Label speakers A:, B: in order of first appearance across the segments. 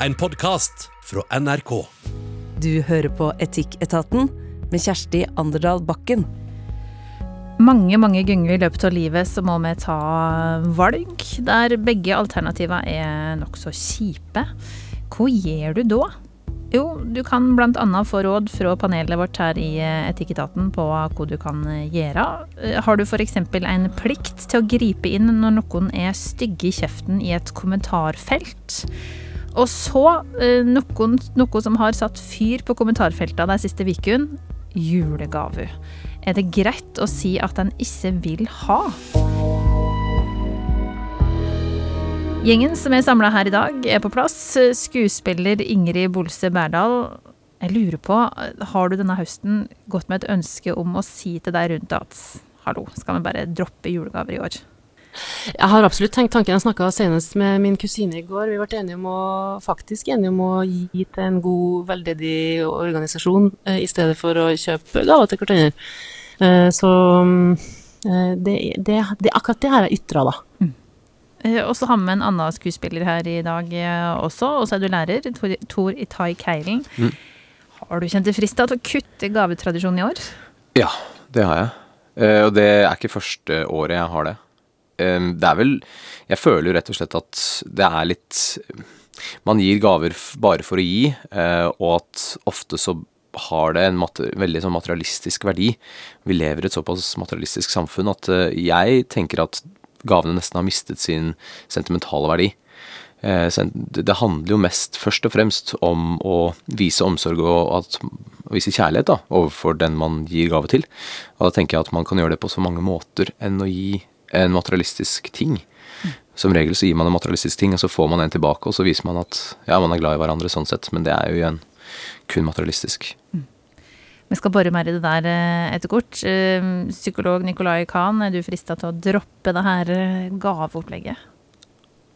A: en podkast fra NRK.
B: Du hører på Etikketaten med Kjersti Anderdal Bakken.
C: Mange mange ganger i løpet av livet så må vi ta valg der begge alternativer er nokså kjipe. Hva gjør du da? Jo, du kan blant annet få råd fra panelet vårt her i Etikketaten på hva du kan gjøre. Har du f.eks. en plikt til å gripe inn når noen er stygge i kjeften i et kommentarfelt? Og så noen, noe som har satt fyr på kommentarfeltene de siste ukene. Julegave. Er det greit å si at en ikke vil ha? Gjengen som er samla her i dag, er på plass. Skuespiller Ingrid Bolse Berdal. Jeg lurer på, har du denne høsten gått med et ønske om å si til deg rundt at hallo, skal vi bare droppe julegaver i år?
D: Jeg har absolutt tenkt tanken. Jeg snakka senest med min kusine i går. Vi ble enige om å, faktisk enige om å gi til en god, veldedig organisasjon eh, i stedet for å kjøpe gaver til hverandre. Eh, så eh, det, det, det, akkurat det har jeg ytra, da.
C: Mm. Og så har vi en annen skuespiller her i dag også, og så er du lærer. Tor, Tor Itai Keilen. Mm. Har du kjent deg frista til å kutte gavetradisjonen i år?
E: Ja, det har jeg. Og det er ikke første året jeg har det. Det er vel Jeg føler jo rett og slett at det er litt Man gir gaver bare for å gi, og at ofte så har det en veldig sånn materialistisk verdi. Vi lever i et såpass materialistisk samfunn at jeg tenker at gavene nesten har mistet sin sentimentale verdi. Det handler jo mest først og fremst om å vise omsorg og at, vise kjærlighet da, overfor den man gir gave til. Og da tenker jeg at man kan gjøre det på så mange måter enn å gi en materialistisk ting. Som regel så gir man en materialistisk ting, og så får man en tilbake, og så viser man at ja, man er glad i hverandre sånn sett, men det er jo igjen kun materialistisk. Mm.
C: Vi skal bore mer i det der etter kort. Psykolog Nicolai Kahn, er du frista til å droppe det her gaveopplegget?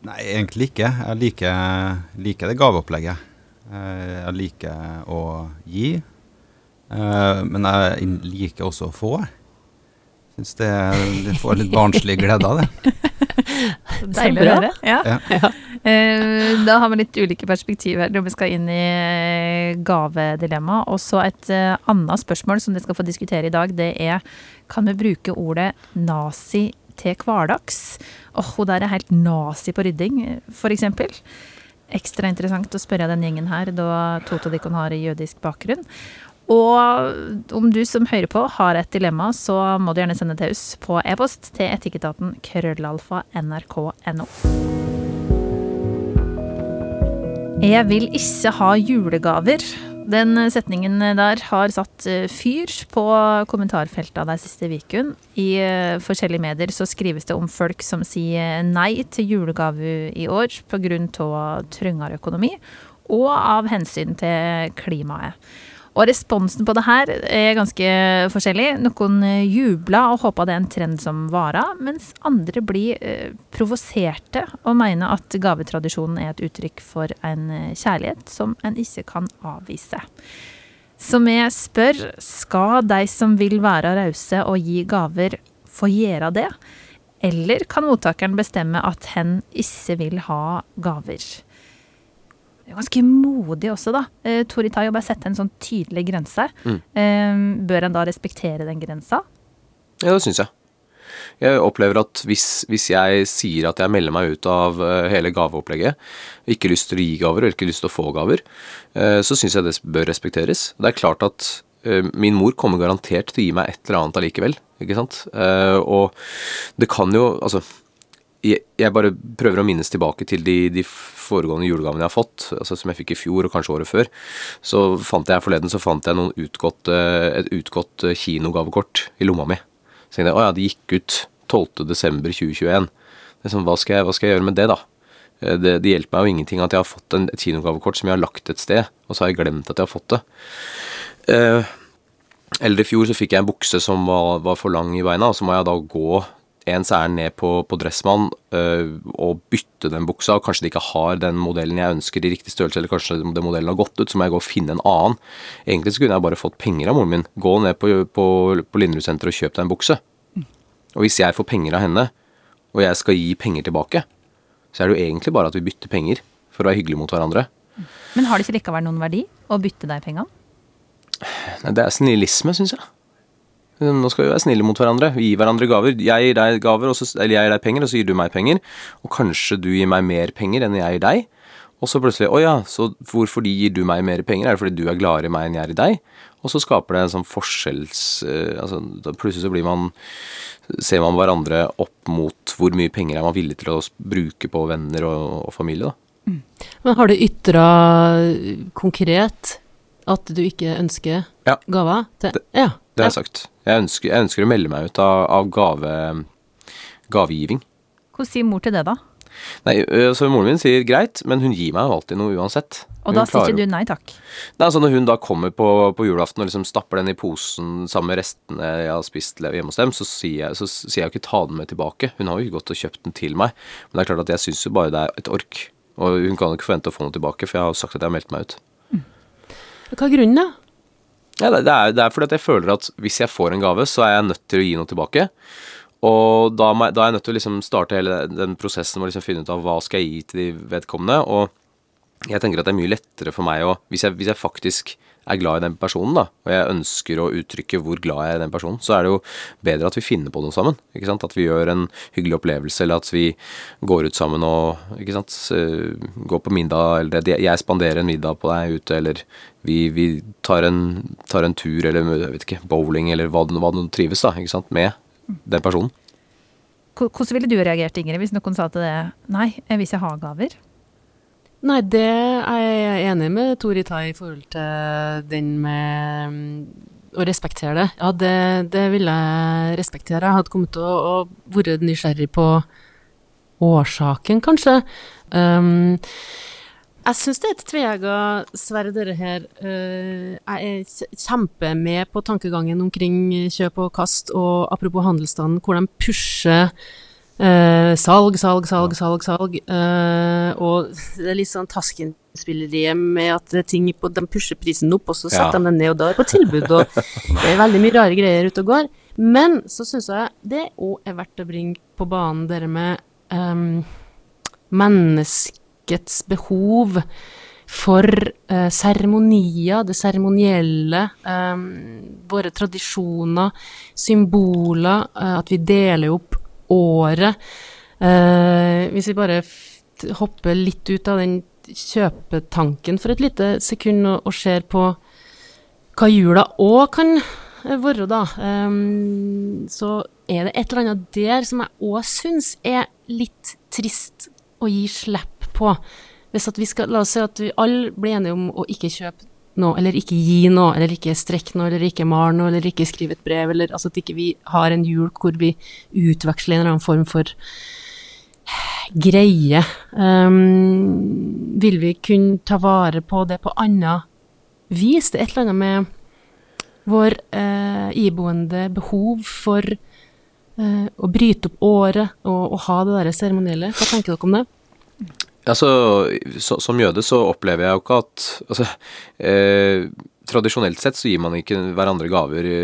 F: Nei, egentlig ikke. Jeg liker, liker det gaveopplegget. Jeg liker å gi, men jeg liker også å få. Syns det, det får litt barnslig glede av det.
C: Deilig å høre. Ja. ja. Uh, da har vi litt ulike perspektiver når vi skal inn i gavedilemma. Og så et uh, annet spørsmål som dere skal få diskutere i dag, det er kan vi bruke ordet nazi til hverdags? Åh, oh, hun der er helt nazi på rydding, f.eks. Ekstra interessant å spørre den gjengen her, da to av dere har jødisk bakgrunn. Og om du som hører på har et dilemma, så må du gjerne sende det til oss på e-post til etikketaten krøllalfa nrk.no. Jeg vil ikke ha julegaver. Den setningen der har satt eh, fyr på kommentarfeltene de siste ukene. I eh, forskjellige medier så skrives det om folk som sier nei til julegave i år pga. trangere økonomi, og av hensyn til klimaet. Og responsen på det her er ganske forskjellig. Noen jubler og håper det er en trend som varer, mens andre blir eh, provoserte og mener at gavetradisjonen er et uttrykk for en eh, kjærlighet som en ikke kan avvise. Så vi spør skal de som vil være rause og gi gaver, få gjøre det? Eller kan mottakeren bestemme at hen ikke vil ha gaver? Ganske modig også, da. Eh, Tori Tayo bare sette en sånn tydelig grense. Mm. Eh, bør en da respektere den grensa?
E: Ja, det syns jeg. Jeg opplever at hvis, hvis, jeg sier at jeg melder meg ut av uh, hele gaveopplegget, ikke lyst til å gi gaver og ikke lyst til å få gaver, uh, så syns jeg det bør respekteres. Det er klart at uh, min mor kommer garantert til å gi meg et eller annet allikevel, ikke sant. og det kan jo Altså jeg, bare prøver å minnes tilbake til de, de, foregående julegavene jeg har fått, altså som jeg fikk i fjor og kanskje året før. Så fant jeg forleden så fant jeg noen utgått, et utgått kinogavekort i lomma mi. Så tenkte jeg å ja, det gikk ut 12.12.2021. Sånn, hva, hva skal jeg gjøre med det, da? Eh, det, det, hjelper meg jo ingenting at jeg har fått en, et kinogavekort som jeg har lagt et sted, og så har jeg glemt at jeg har fått det. Eh, eller i fjor så fikk jeg en bukse som var, var for lang i beina, og så må jeg da gå ens ærend ned på, på Dressmann øh, og bytte den buksa, og kanskje de ikke har den modellen jeg ønsker i riktig størrelse, eller kanskje den modellen har gått ut, så må jeg gå og finne en annen. Egentlig så kunne jeg bare fått penger av moren min. Gå ned på, på, på Linderud senter og kjøp deg en bukse. Og hvis jeg får penger av henne, og jeg skal gi penger tilbake, så er det jo egentlig bare at vi bytter penger for å være hyggelige mot hverandre.
C: Men har det ikke likevel noen verdi å bytte deg penga?
E: Nei, det er snillisme, syns jeg. Nå skal vi være snille mot hverandre. Vi gir hverandre gaver. Jeg gir deg gaver, så, eller jeg gir deg penger, og så gir du meg penger. Og kanskje du gir meg mer penger enn jeg gir deg. Og så plutselig Å ja, så hvorfor de gir du meg mer penger? Er det fordi du er gladere i meg enn jeg er i deg? Og så skaper det en sånn forskjells... eh, altså, Plutselig så blir man Ser man hverandre opp mot hvor mye penger er man villig til å bruke på venner og, og familie, da.
D: Men har du ytra konkret at du ikke ønsker
E: Ja.
D: gaver? Til,
E: Det-
D: ja.
E: Det har jeg sagt. Jeg ønsker, jeg ønsker å melde meg ut av, av gave, gavegiving.
C: Hvordan sier mor til det, da?
E: Nei, så moren min sier greit, men hun gir meg jo alltid noe uansett.
C: Og
E: Hun
C: da sier ikke du nei takk?
E: Nei, altså Når hun da kommer på, på julaften og liksom stapper den i posen sammen med restene jeg har spist hjemme hos dem, så sier jeg, så sier jeg jo ikke ta den med tilbake. Hun har jo ikke gått og kjøpt den til meg. Men det er klart at jeg syns jo bare det er et ork. Og hun kan jo ikke forvente å få noe tilbake, for jeg har jo sagt at jeg har meldt meg ut.
D: Hva er grunnen, da?
E: Ja, det, er, det er fordi at jeg føler at hvis jeg får en gave, så er jeg nødt til å gi noe tilbake. Og da, da er jeg nødt til å liksom starte hele den prosessen med å liksom finne ut av hva skal jeg gi til de vedkommende. Og jeg tenker at det er mye lettere for meg å Hvis hvis jeg faktisk er glad i den personen, da, og jeg ønsker å uttrykke hvor glad jeg er i den personen, så er det jo bedre at vi finner på noe sammen. ikke sant? At vi gjør en hyggelig opplevelse, eller at vi går ut sammen og ikke sant? eh, går på middag, eller det, jeg spanderer en middag på deg ute, eller vi, vi tar, en, tar en tur, eller jeg vet ikke, bowling, eller hva, hva det trives da, ikke sant? med den personen.
C: Hvordan ville du reagert, Ingrid, hvis noen sa til det nei, hvis jeg har gaver?
D: Nei, det er jeg enig med Tori Tai i forhold til den med mm, å respektere det. Ja, det, det vil jeg respektere. Jeg hadde kommet til å, å være nysgjerrig på årsaken, kanskje. Um, jeg syns det er et tveegga sverd, dette her. Eh, jeg er kjempemed kjempe med på tankegangen omkring kjøp og kast, og apropos handelsstanden, hvor de pusher Eh, salg, salg, salg, salg, salg. Eh, og det er litt sånn Tasken-spilleriet med at ting på, de pusher prisen opp, og så
E: Ja.
D: de den ned, og da er på tilbud. Og det er veldig mye rare greier ute og går. Men så syns jeg det òg er verdt å bringe på banen det med um, menneskets behov for eh, seremonier, det seremonielle, um, våre tradisjoner, symboler, eh, at vi deler opp året. Eh, hvis vi bare hopper litt ut av den kjøpetanken for et lite sekund og, og ser på hva jula òg kan eh, være, da, eh, så er det et eller annet der som jeg òg syns er litt trist å gi slipp på. Hvis at vi skal, La oss si at vi alle blir enige om å ikke kjøpe noe, eller ikke gi noe, eller ikke strekke noe, eller ikke male noe, eller ikke skrive et brev, eller altså at ikke vi har en jul hvor vi utveksler en eller annen form for greie. Um, vil vi kunne ta vare på det på annet vis? Det er et eller annet med vår uh, iboende behov for uh, å bryte opp året og, og ha det der seremonielle. Hva tenker dere om det?
E: Altså, så, som jøde så opplever jeg jo ikke at Altså, eh, tradisjonelt sett så gir man ikke hverandre gaver i,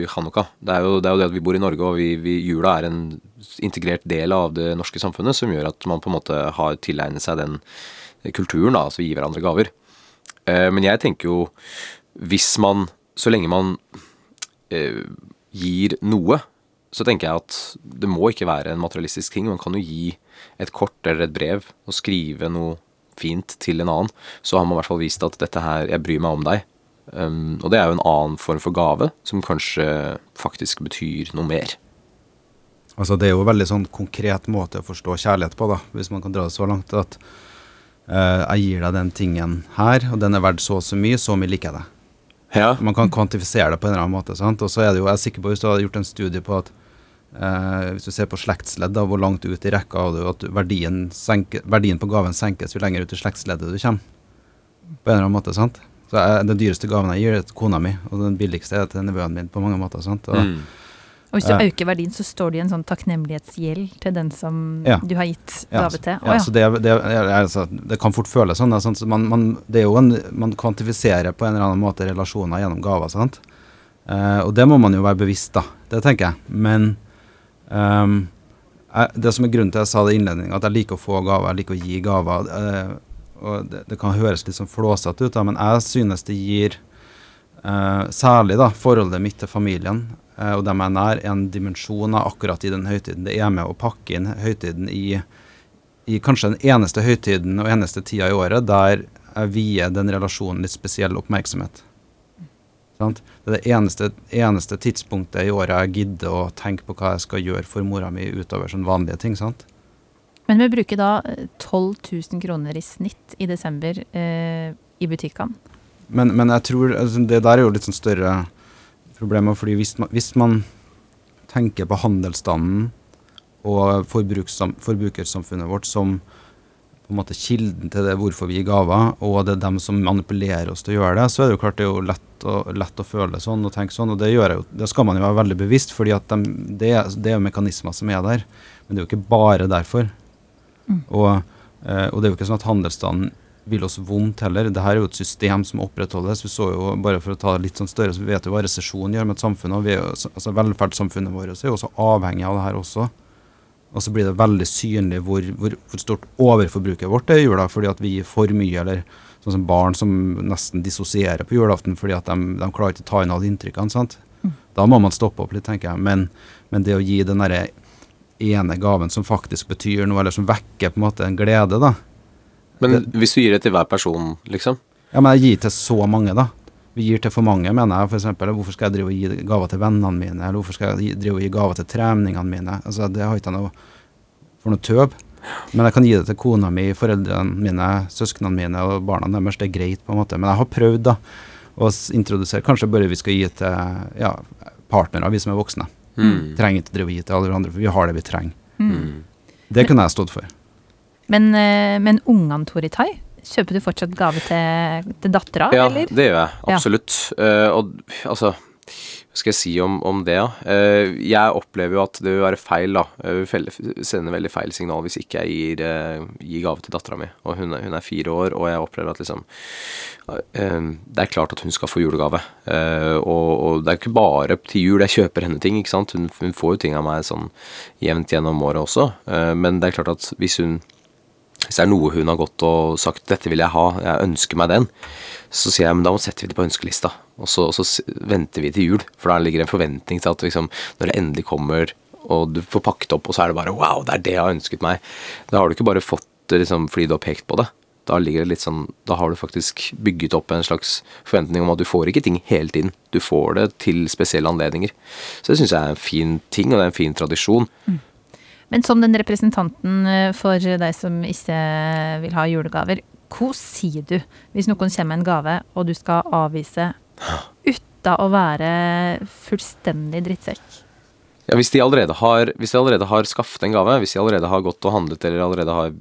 E: i Hanukka. Det er, jo, det er jo det at vi bor i Norge, og vi, vi, jula er en integrert del av det norske samfunnet som gjør at man på en måte har tilegnet seg den kulturen, da, altså vi gir hverandre gaver. Eh, men jeg tenker jo, hvis man, så lenge man eh, gir noe, så tenker jeg at det må ikke være en materialistisk ting. Man kan jo gi et kort eller et brev og skrive noe fint til en annen. Så har man i hvert fall vist at dette her, jeg bryr meg om deg. Um, og det er jo en annen form for gave, som kanskje faktisk betyr noe mer.
F: Altså Det er jo en veldig sånn konkret måte å forstå kjærlighet på, da, hvis man kan dra det så langt. At uh, jeg gir deg den tingen her, og den er verdt så og så mye, så mye liker jeg det.
E: Ja.
F: Man kan kvantifisere det på en eller annen måte. sant? Og så er det jo, jeg er sikker på, hvis du har gjort en studie på at eh, hvis du ser på slektsledd, hvor langt ut i rekka har du at verdien, senker, verdien på gaven senkes jo lenger ut i slektsleddet du kommer. På en eller annen måte, sant? Så jeg, Den dyreste gaven jeg gir, er til kona mi, og den billigste er til nevøen min på mange måter. sant? Og,
E: Mm.
C: Og hvis du
F: Ja.
C: øker verdien, så står det i en sånn takknemlighetsgjeld til den som
F: Ja.
C: du har gitt
F: Ja,
C: gave til. Å
F: ja,
C: ja.
F: så det, det, er- altså, det kan fort føles sånn. sant? Så man, man, det er jo en, man kvantifiserer på en eller annen måte relasjoner gjennom gaver. sant? Eh, og det må man jo være bevisst, da. Det tenker jeg. Men jeg, det som er grunnen til at jeg sa det i innledningen, at jeg liker å få gaver, jeg liker å gi gaver. eh, og det, det kan høres litt sånn flåsete ut, da, men jeg synes det gir uh, særlig da, forholdet mitt til familien uh, og dem jeg er nær, en dimensjon av akkurat i den høytiden. Det er med å pakke inn høytiden i, i kanskje den eneste høytiden og eneste tida i året der jeg vier den relasjonen litt spesiell oppmerksomhet. Sant? Det er det eneste, eneste tidspunktet i året jeg gidder å tenke på hva jeg skal gjøre for mora mi utover sånne vanlige ting. sant?
C: Men vi bruker da eh, 12 000 kroner i snitt i desember eh, i butikkene.
F: Men, men jeg tror altså, det der er jo litt sånn større problemer, fordi hvis man, hvis man tenker på handelsstanden og forbrukersamfunnet vårt som på en måte kilden til det hvorfor vi gir gaver, og det er dem som manipulerer oss til å gjøre det, så er det jo klart det er jo lett å, lett å føle sånn og tenke sånn, og det, gjør jeg jo, det skal man jo være veldig bevisst, fordi at dem- det, det er jo mekanismer som er der, men det er jo ikke bare derfor. Og, eh, og det er jo ikke sånn at handelsstanden vil oss vondt heller. Dette er jo et system som opprettholdes. Vi så jo, bare for å ta litt sånn større, så vi vet jo hva resesjon gjør med et samfunn. og vi er jo, altså Velferdssamfunnet vårt er jo også avhengig av det her også. Og så blir det veldig synlig hvor, hvor, hvor stort overforbruket vårt er i jula, fordi at vi gir for mye, eller sånn som barn som nesten dissosierer på julaften fordi at de, de klarer ikke å ta inn alle inntrykkene. sant? Da må man stoppe opp litt, tenker jeg. Men, men det å gi den derre ene gaven som faktisk betyr noe, eller som vekker på en måte en glede, da.
E: Men hvis du gir det til hver person, liksom
F: Ja, men jeg gir til så mange, da. Vi gir til for mange, mener jeg. For eksempel, hvorfor skal jeg drive og gi gaver til vennene mine? Eller hvorfor skal jeg drive og gi gaver til treningene mine? Altså, Det har ikke jeg noe for noe tøv. Men jeg kan gi det til kona mi, foreldrene mine, søsknene mine og barna deres. Det er greit, på en måte. Men jeg har prøvd, da, å introdusere Kanskje bare vi skal gi til ja, partnere, vi som er voksne.
E: Mm.
F: Trenger ikke drive og gi til alle andre, for vi har det vi trenger. Det kunne jeg stått for.
C: Men, eh, men ungene, Toritai, kjøper du fortsatt gave til, til dattera,
E: Ja,
C: eller?
E: det gjør jeg.
C: Ja.
E: Absolutt. Eh, og altså Hva skal jeg si om, om det, da? Uh, jeg opplever jo at det vil være feil, da. Jeg vil sende veldig feil signal hvis ikke jeg gir, uh, gir gave til dattera mi. Og hun er, hun er fire år, og jeg opplever at liksom uh, Det er klart at hun skal få julegave. Eh, og, og det er ikke bare til jul jeg kjøper henne ting, ikke sant. Hun, hun får jo ting av meg sånn jevnt gjennom året også. Eh, men det er klart at hvis hun hvis det er noe hun har gått og sagt 'dette vil jeg ha, jeg ønsker meg den', så sier jeg men da må setter vi det på ønskelista. Og så, og så venter vi til jul, for da ligger en forventning til at liksom, når det endelig kommer og du får pakket opp, og så er det bare 'wow, det er det jeg har ønsket meg'. Da har du ikke bare fått det liksom, fordi du har pekt på det. Da sånn, da har du faktisk bygget opp en slags forventning om at du får ikke ting hele tiden. Du får det til spesielle anledninger. Så det syns jeg er en fin ting, og det er en fin tradisjon.
C: Men som den representanten eh, for deg som ikke vil ha julegaver, hva sier du hvis noen kommer med en gave, og du skal avvise uten å være fullstendig drittsekk?
E: Ja, hvis de allerede har, hvis de allerede har skaffet en gave, hvis de allerede har gått og handlet eller allerede har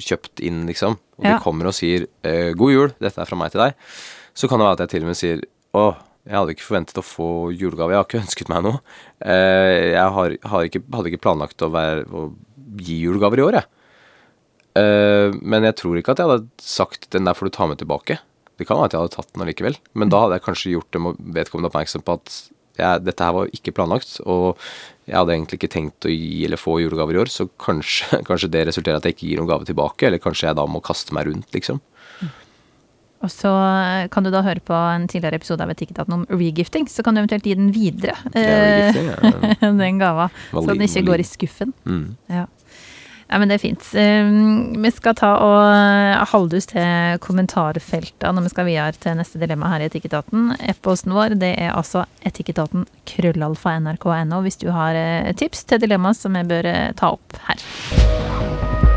E: kjøpt inn, liksom, og
C: Ja.
E: de kommer og sier eh, 'god jul, dette er fra meg til deg', så kan det være at jeg til og med sier 'å, jeg hadde ikke forventet å få julegave, jeg har ikke ønsket meg noe'. Eh, jeg har, har ikke, hadde ikke planlagt å, være, å gi julegaver i år, jeg. Eh, men jeg tror ikke at jeg hadde sagt 'den der får du ta med tilbake'. Det kan være at jeg hadde tatt den allikevel, men da hadde jeg kanskje gjort dem vedkommende oppmerksom på at jeg, dette her var ikke planlagt, og jeg hadde egentlig ikke tenkt å gi eller få julegaver i år, så kanskje, kanskje det resulterer at jeg ikke gir noen gave tilbake, eller kanskje jeg da må kaste meg rundt, liksom.
C: Og så eh, kan du da høre på en tidligere episode av Etikketaten om regifting, så kan du eventuelt gi den videre.
E: Er jo
C: eh,
E: ja.
C: den gava, så den ikke går i skuffen.
E: Mm.
C: Ja. ja, men det er fint. Um, vi skal ta og eh, holde oss til kommentarfeltet når vi skal videre til neste dilemma her i Etikketaten. E-posten vår det er altså etikketaten krøllalfa nrk.no hvis du har eh, tips til dilemma som vi bør eh, ta opp her.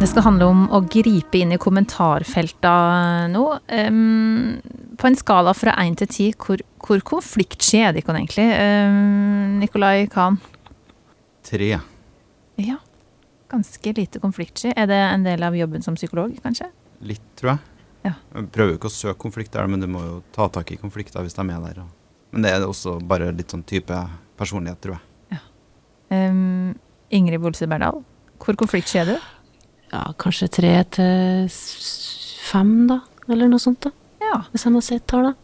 C: Det skal handle om å gripe inn i kommentarfelta nå. Um, på en skala fra én til ti, hvor, hvor konfliktsky er dere egentlig? Um, Nikolai Khan?
F: Tre.
C: Ja, ganske lite konfliktsky. Er det en del av jobben som psykolog, kanskje?
F: Litt, tror jeg.
C: Ja.
F: Jeg prøver jo ikke å søke konflikt der, men du må jo ta tak i konflikter hvis de er med der. Men det er også bare litt sånn type personlighet, tror jeg.
C: Um, Ingrid Bolse Berdal, hvor konfliktsky er du?
D: Ja, kanskje tre til fem, da, eller noe sånt, da.
C: Ja.
D: Hvis jeg må si et tall, da.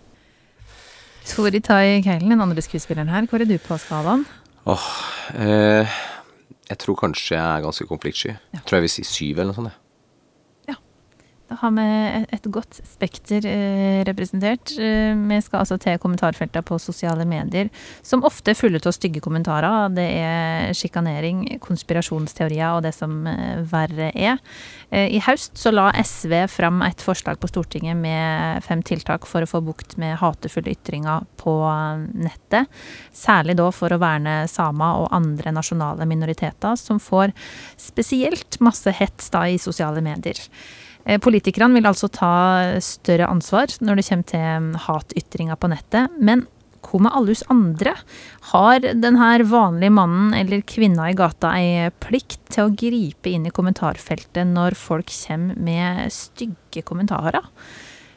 C: Tori Tai Keilen, den andre skuespilleren her, hvor er du på skalaen?
E: Eh, jeg tror kanskje jeg er ganske konfliktsky. Jeg tror jeg vil si syv eller noe sånt. jeg.
C: Da har vi et- godt spekter eh, representert. Eh, vi skal altså til kommentarfeltene på sosiale medier, som ofte er fulle av stygge kommentarer. Det er sjikanering, konspirasjonsteorier og det som eh, verre er. Eh, I høst så la SV fram et forslag på Stortinget med fem tiltak for å få bukt med hatefulle ytringer på eh, nettet. Særlig da for å verne samer og andre nasjonale minoriteter, som får spesielt masse hets da i sosiale medier. Eh, Politikerne vil altså ta større ansvar når det kommer til hatytringer på nettet. Men hva med alle oss andre? Har denne vanlige mannen eller kvinna i gata ei plikt til å gripe inn i kommentarfeltet når folk kommer med stygge kommentarer?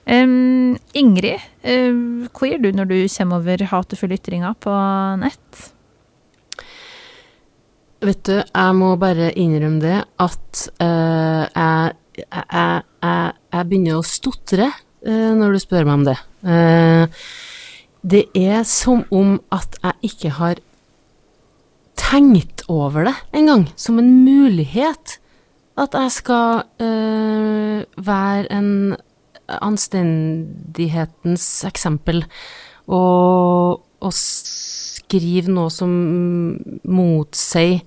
C: Um, Ingrid, eh, hva gjør du når du kommer over hatefulle ytringer på nett?
D: Vet du, jeg må bare innrømme det at uh, jeg, jeg, jeg, jeg, begynner å stotre uh, når du spør meg om det. Uh, det er som om at jeg ikke har tenkt over det engang, som en mulighet. At jeg skal uh, være en anstendighetens eksempel og, og skrive noe som motsier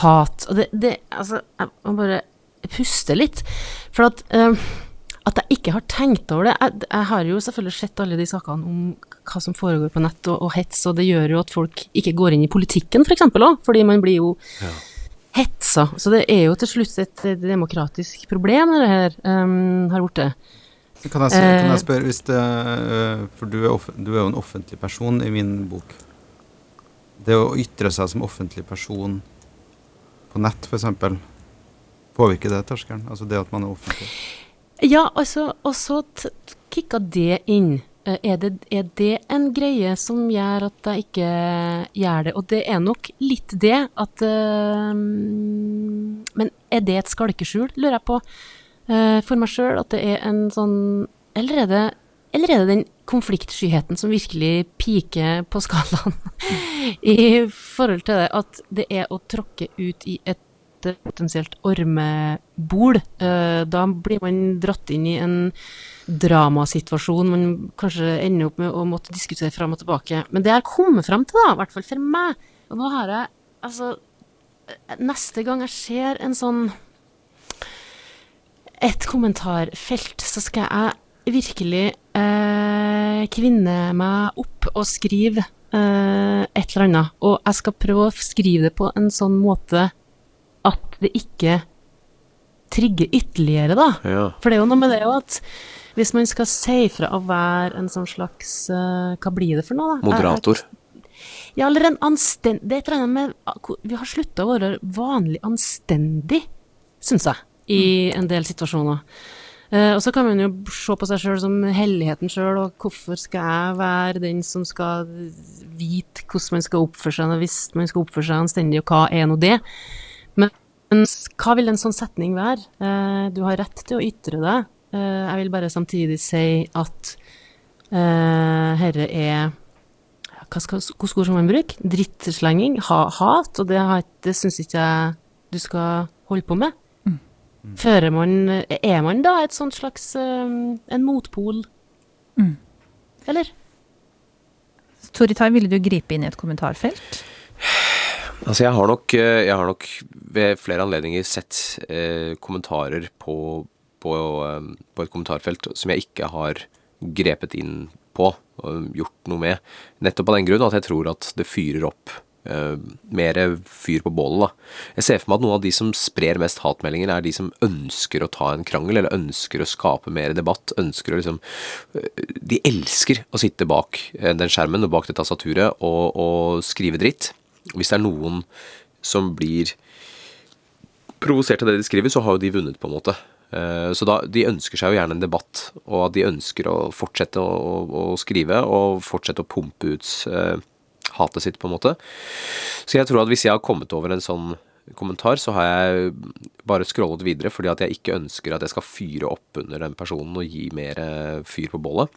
D: hat. Og det, det Altså, jeg må bare puste litt. For at, uh, at jeg ikke har tenkt over det jeg, jeg har jo selvfølgelig sett alle de sakene om hva som foregår på nett og, og hets, og det gjør jo at folk ikke går inn i politikken, for eksempel òg, fordi man blir jo hetsa. Så det er jo til slutt et eh, demokratisk problem, det her um, har blitt det.
F: Kan jeg, s- kan
D: Eh.
F: jeg spørre, hvis det, øh, for du er, du er jo en offentlig person i min bok. Det å ytre seg som offentlig person på nett, f.eks., påvirker det terskelen? Altså det at man er offentlig?
D: Ja, altså, og så kicka det inn. Eh, Er det, er det en greie som gjør at jeg ikke gjør det? Og det er nok litt det at uh, Men er det et skalkeskjul, lurer jeg på, uh, for meg sjøl? At det er en sånn Eller er det, eller er det den konfliktskyheten som virkelig piker på skalaen i forhold til det at det er å tråkke ut i et et potensielt ormebol. Eh, da blir man dratt inn i en dramasituasjon man kanskje ender opp med å måtte diskutere fram og tilbake. Men det jeg har kommet fram til, da, i hvert fall for meg Og nå har jeg altså Neste gang jeg ser en sånn et kommentarfelt, så skal jeg virkelig eh, kvinne meg opp og skrive eh, et eller annet. Og jeg skal prøve å skrive det på en sånn måte at det ikke trigger ytterligere, da.
E: Ja.
D: For det er jo noe med det òg at hvis man skal si fra å være en sånn slags uh, Hva blir det for noe, da?
E: Moderator.
D: Ja, eller en anstendig Det er et eller annet med Vi har slutta å være vanlig anstendig, syns jeg, i en del situasjoner. Uh, og så kan man jo se på seg sjøl som helligheten sjøl, og hvorfor skal jeg være den som skal vite hvordan man skal oppføre seg, hvis man skal oppføre seg anstendig, og hva er nå det? Men, men hva vil en sånn setning være? Eh, du har rett til å ytre deg. Eh, jeg vil bare samtidig si at uh, herre er hva skal, Hvilke ord skal man bruke? Drittslenging? Ha, hat? Og det, har- det syns ikke jeg du skal holde på med. Fører man Er man da et sånt slags eh, En motpol?
C: Mm.
D: Eller?
C: Toritai, ville du gripe inn i et kommentarfelt?
E: Altså, jeg har nok, eh, jeg har nok ved flere anledninger sett eh, kommentarer på, på, eh, på et kommentarfelt som jeg ikke har grepet inn på og gjort noe med. Nettopp av den grunn at jeg tror at det fyrer opp eh, mer fyr på bålet. Jeg ser for meg at noen av de som sprer mest hatmeldinger, er de som ønsker å ta en krangel, eller ønsker å skape mer debatt. ønsker å liksom, eh, De elsker å sitte bak den skjermen og bak det tastaturet og, og skrive dritt. Hvis det er noen som blir provosert av det de skriver, så har jo de vunnet, på en måte. Eh, Så da, De ønsker seg jo gjerne en debatt, og at de ønsker å fortsette å, å, å skrive og fortsette å pumpe ut eh, hatet sitt, på en måte. Så jeg tror at hvis jeg har kommet over en sånn kommentar, så har jeg bare scrollet videre fordi at jeg ikke ønsker at jeg skal fyre opp under den personen og gi mer eh, fyr på bålet.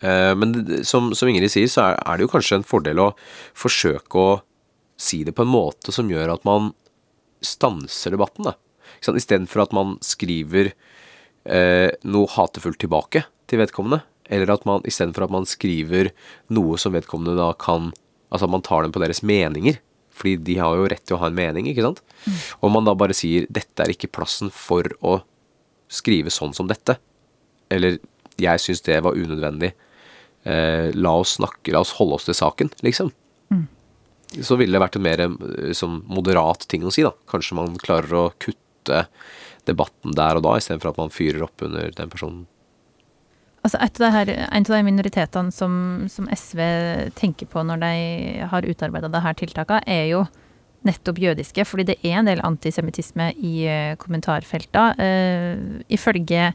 E: Eh, Men som, som Ingrid sier, så er, er det jo kanskje en fordel å forsøke å si det på en måte som gjør at man stanser debatten, da. Istedenfor at man skriver eh, noe hatefullt tilbake til vedkommende. Eller at man istedenfor at man skriver noe som vedkommende da kan Altså at man tar dem på deres meninger. Fordi de har jo rett til å ha en mening, ikke sant. Og man da bare sier 'dette er ikke plassen for å skrive sånn som dette'. Eller 'jeg syns det var unødvendig'. Eh, la oss snakke, la oss holde oss til saken, liksom. Så ville det vært en mer sånn moderat ting å si, da. Kanskje man klarer å kutte debatten der og da, istedenfor at man fyrer opp under den personen.
C: Altså et av det her, en av de minoritetene som, som SV tenker på når de har utarbeida det her tiltaket, er jo nettopp jødiske, fordi det er en del antisemittisme i eh, kommentarfelta. Uh, ifølge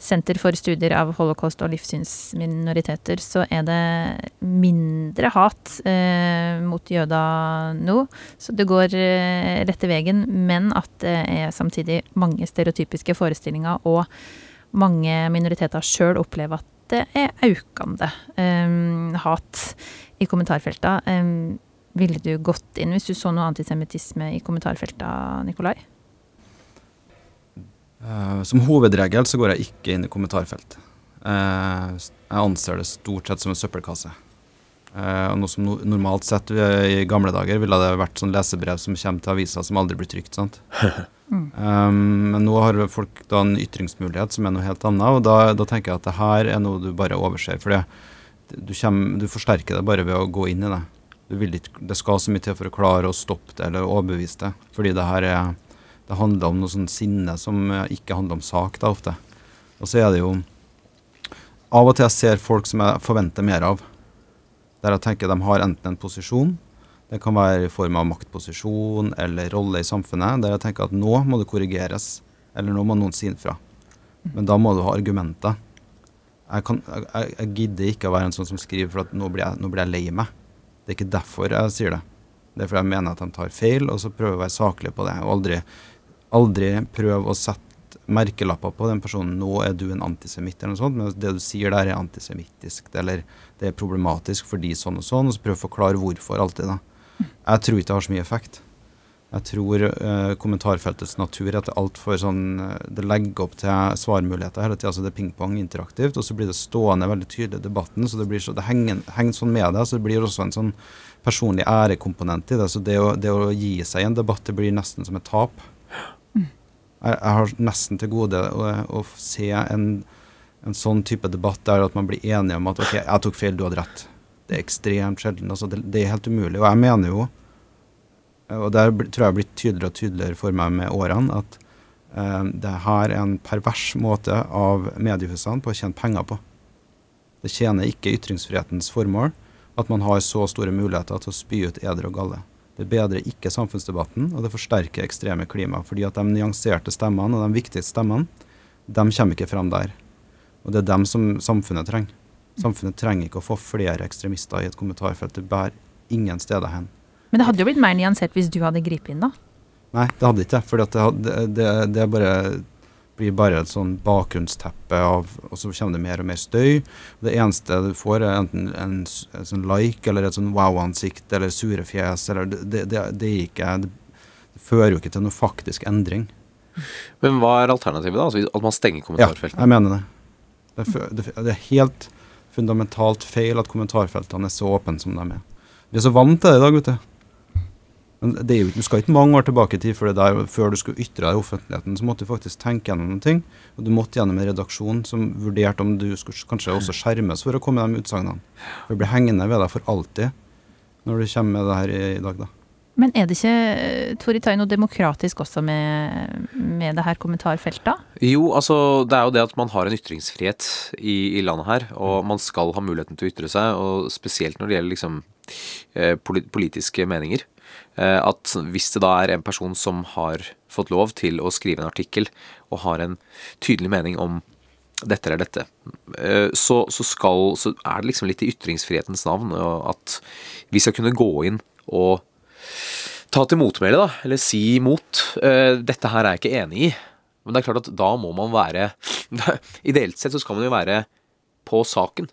C: Senter for studier av holocaust og livssynsminoriteter så er det mindre hat uh, mot jøder nå, så det går uh, rette veien, men at det er samtidig mange stereotypiske forestillinger, og mange minoriteter sjøl opplever at det er økende um, hat i kommentarfelta. Eh, ville du gått inn hvis du så noe antisemittisme i kommentarfelta, Nikolai?
F: Eh, som hovedregel så går jeg ikke inn i kommentarfelt. Eh, jeg anser det stort sett som en søppelkasse. Eh, noe som normalt sett i gamle dager ville det vært sånn lesebrev som kommer til avisa som aldri blir trykt. sant? Um, men nå har folk da en ytringsmulighet som er noe helt annet, og da, da tenker jeg at det her er noe du bare overser. For du, du forsterker det bare ved å gå inn i det. Ikke, det skal så mye til for å klare å stoppe det eller overbevise det. Fordi det her er, det handler om noe sånn sinne som eh, ikke handler om sak, da ofte. Og så er det jo Av og til jeg ser folk som jeg forventer mer av. Der jeg tenker de har enten en posisjon, det kan være i form av maktposisjon eller rolle i samfunnet, der jeg tenker at nå må det korrigeres. Eller nå må noen si ifra. Men da må du ha argumenter. Jeg, kan, jeg, jeg gidder ikke å være en sånn som skriver for at nå blir jeg, nå blir jeg lei meg. Det er ikke derfor jeg sier det. Det er fordi jeg mener at de tar feil, og så prøver å være saklig på det. Og aldri, aldri prøve å sette merkelapper på den personen. 'Nå er du en antisemitt', eller noe sånt. Men det du sier der, er antisemittisk. Eller det er problematisk fordi sånn og sånn. Og så prøve å forklare hvorfor alltid, da. Jeg tror ikke det har så mye effekt. Jeg tror uh, kommentarfeltets natur at altfor sånn eh, Det legger opp til svarmuligheter hele tida. Så det er pingpong interaktivt, og så blir det stående veldig tydelig i debatten. Så det blir så, det henger, henger sånn med deg. Så det blir også en sånn personlig ærekomponent i det. Så det å, det å gi seg i en debatt, det blir nesten som et tap. Jeg, jeg har nesten til gode å, å se en, en sånn type debatt der at man blir enige om at OK, jeg tok feil, du hadde rett. Det er ekstremt sjelden. Altså det, det er helt umulig. Og jeg mener jo og det tror jeg har blitt tydeligere og tydeligere for meg med årene, at eh, det her er en pervers måte av mediehusene på å tjene penger på. Det tjener ikke ytringsfrihetens formål at man har så store muligheter til å spy ut eder og galle. Det bedrer ikke samfunnsdebatten, og det forsterker ekstreme klima. Fordi at de nyanserte stemmene og de viktigste stemmene, de kommer ikke fram der. Og det er dem som samfunnet trenger. Samfunnet trenger ikke å få flere ekstremister i et kommentarfelt. Det bærer ingen steder hen.
C: Men det hadde jo blitt mer nyansert hvis du hadde gripet inn, da.
F: Nei, det hadde ikke Fordi For det, det, det bare, blir bare et sånn bakgrunnsteppe av Og så kommer det mer og mer støy. Det eneste du får, er enten en, en sånn like eller et sånn wow-ansikt eller sure fjes. Eller det, det, det, det ikke det, det fører jo ikke til noe faktisk endring.
E: Men hva er alternativet, da? Altså, at man stenger
F: Ja, jeg mener det. Det er, det, det er helt fundamentalt feil at kommentarfeltene er så åpne som de er. Vi er så vant til det i dag, vet du. Men det er jo, ikke- du skal ikke mange år tilbake i tid for det der, før du skulle ytre deg i offentligheten. Så måtte du faktisk tenke gjennom noen ting. Og du måtte gjennom en redaksjon som vurderte om du skulle kanskje også skjermes for å komme med de utsagnene. For det blir hengende ved deg for alltid når du kommer med det her i, i dag, da.
C: Men er det ikke Tori Tai, noe demokratisk også med, med det her kommentarfeltet?
E: Jo, altså det er jo det at man har en ytringsfrihet i, i landet her, og man skal ha muligheten til å ytre seg, og spesielt når det gjelder liksom eh, politiske meninger. Eh, at hvis det da er en person som har fått lov til å skrive en artikkel og har en tydelig mening om dette eller dette, eh, så, så, skal, så er det liksom litt i ytringsfrihetens navn at vi skal kunne gå inn og ta til motmæle, da, eller si imot. Eh, dette her er jeg ikke enig i. Men det er klart at da må man være Ideelt sett så skal man jo være på saken.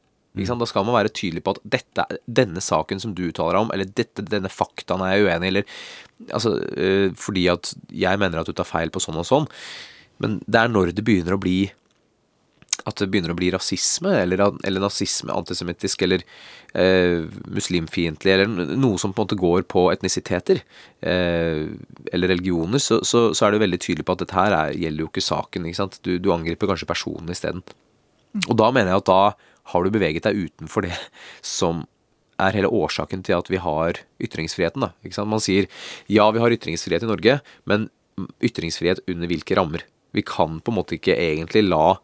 E: Sant? Da skal man være tydelig på at dette, denne saken som du uttaler deg om, eller dette, denne faktaen er jeg uenig i, eller altså, øh, fordi at jeg mener at du tar feil på sånn og sånn. Men det er når det begynner å bli at det begynner å bli rasisme, eller, eller nazisme, antisemittisk, eller eh, muslimfiendtlig, eller noe som på en måte går på etnisiteter, eh, eller religioner, så, så, så er det veldig tydelig på at dette her er, gjelder jo ikke saken. ikke sant? Du, du angriper kanskje personen isteden. Og da mener jeg at da har du beveget deg utenfor det som er hele årsaken til at vi har ytringsfriheten. da? Man sier ja, vi har ytringsfrihet i Norge, men ytringsfrihet under hvilke rammer? Vi kan på en måte ikke egentlig la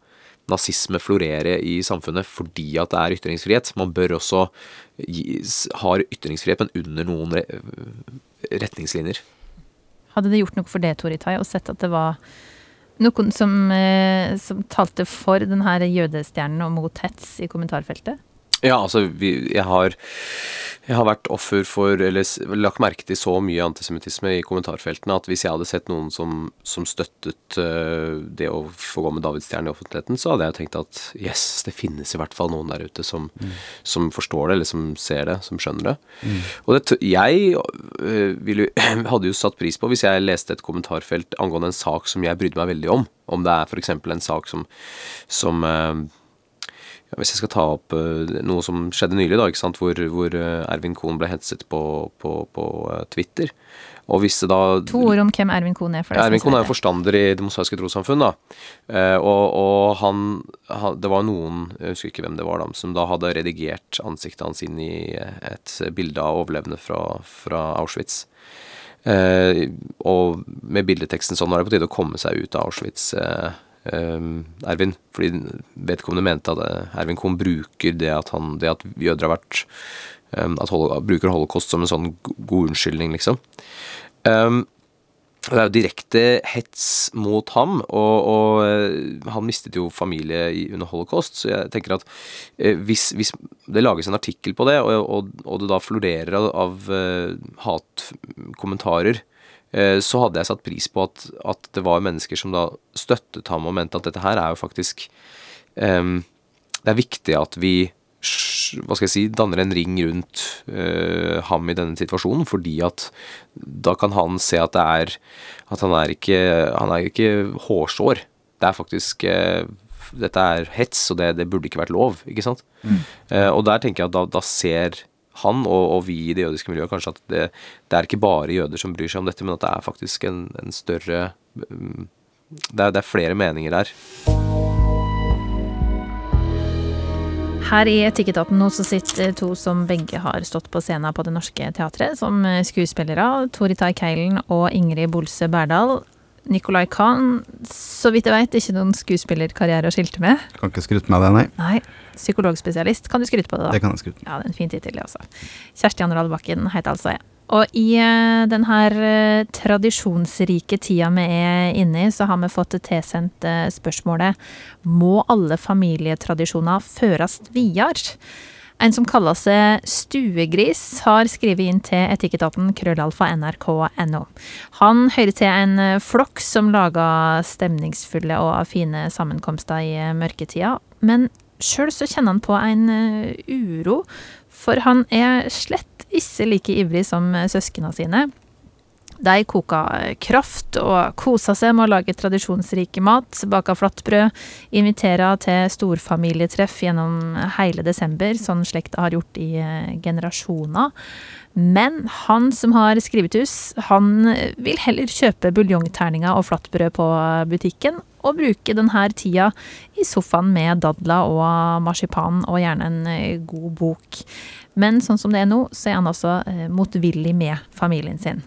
E: nazisme florere i samfunnet fordi at det er ytringsfrihet. Man bør også ha ytringsfrihet, men under noen retningslinjer.
C: Hadde det gjort noe for det, Toritai, å sett at det var noen som, eh, som talte for denne jødestjernen og mot hets i kommentarfeltet?
E: Ja, altså, vi, jeg, har, jeg har vært offer for, eller lagt merke til så mye antisemittisme i kommentarfeltene at hvis jeg hadde sett noen som, som støttet uh, det å få gå med davidsstjerne i offentligheten, så hadde jeg tenkt at yes, det finnes i hvert fall noen der ute som, som forstår det, eller som ser det, som skjønner det. Og det, jeg uh, ville, hadde jo satt pris på hvis jeg leste et kommentarfelt angående en sak som jeg brydde meg veldig om. Om det er f.eks. en sak som, som ja, hvis jeg skal ta opp eh, noe som skjedde nylig, da, hvor, hvor eh, Ervin Kohn ble hetset på, på, på eh, Twitter. Og hvis det da
C: To ord om hvem Ervin Kohn er. For deg
E: Ervin Kohn er jo
C: det.
E: forstander i Det mosaiske trossamfunn, da. Eh, og og han, Det var noen, jeg husker ikke hvem det var, da, som da hadde redigert ansiktet hans inn i et bilde av overlevende fra, fra Auschwitz. Eh, og med bildeteksten sånn var det på tide å komme seg ut av Auschwitz. Eh, Ervin, fordi vedkommende mente at eh, Ervin Kohn bruker det at, han, det at jøder har vært eh, At holo, bruker holocaust som en sånn god unnskyldning, liksom. Um, det er jo direkte hets mot ham, og, og eh, han mistet jo familie under holocaust, så jeg tenker at eh, hvis, hvis det lages en artikkel på det, og, og, og det da florerer av, av hatkommentarer, så hadde jeg satt pris på at, at det var mennesker som da støttet ham og mente at dette her er jo faktisk um, Det er viktig at vi hva skal jeg si, danner en ring rundt uh, ham i denne situasjonen, fordi at da kan han se at det er At han er ikke, han er ikke hårsår. Det er faktisk uh, Dette er hets, og det, det burde ikke vært lov, ikke sant? Eh, og der tenker jeg at da, da ser han og, og vi i det jødiske miljøet kanskje at det, det er ikke bare jøder som bryr seg om dette, men at det er faktisk en, en større mm, det er, det er flere meninger der.
C: Her i Etikketaten nå sitter to som begge har stått på scenen på Det Norske Teatret som skuespillere. Toritai Keilen og Ingrid Bolse Berdal. Nicolai Kahn, så vidt jeg vet, ikke noen skuespillerkarriere å skilte med.
F: Kan ikke skryte med det, nei.
C: Nei, psykologspesialist. Kan du skryte på det, da?
F: Det kan jeg skryte.
C: Ja, det er en fin tittel, det også. Kjersti Anderdal Bakken heter altså jeg. Og i eh, den her eh, tradisjonsrike tida vi er inne i, så har vi fått tilsendt eh, spørsmålet Må alle familietradisjoner føres videre? En som kaller seg Stuegris, har skrevet inn til etikketaten krøllalfa nrk.no. Han hører til en flokk som lager stemningsfulle og fine sammenkomster i mørketida, men sjøl så kjenner han på en uro, for han er slett ikke like ivrig som søsknene sine. De koker kraft og koser seg med å lage tradisjonsrike mat, baka flatbrød, inviterer til storfamilietreff gjennom hele desember, sånn slekta har gjort i eh, generasjoner. Men han som har skrivethus, han vil heller kjøpe buljongterninger og flatbrød på butikken, og bruke denne tida i sofaen med dadler og marsipan, og gjerne en eh, god bok. Men sånn som det er nå, så er han altså eh, motvillig med familien sin.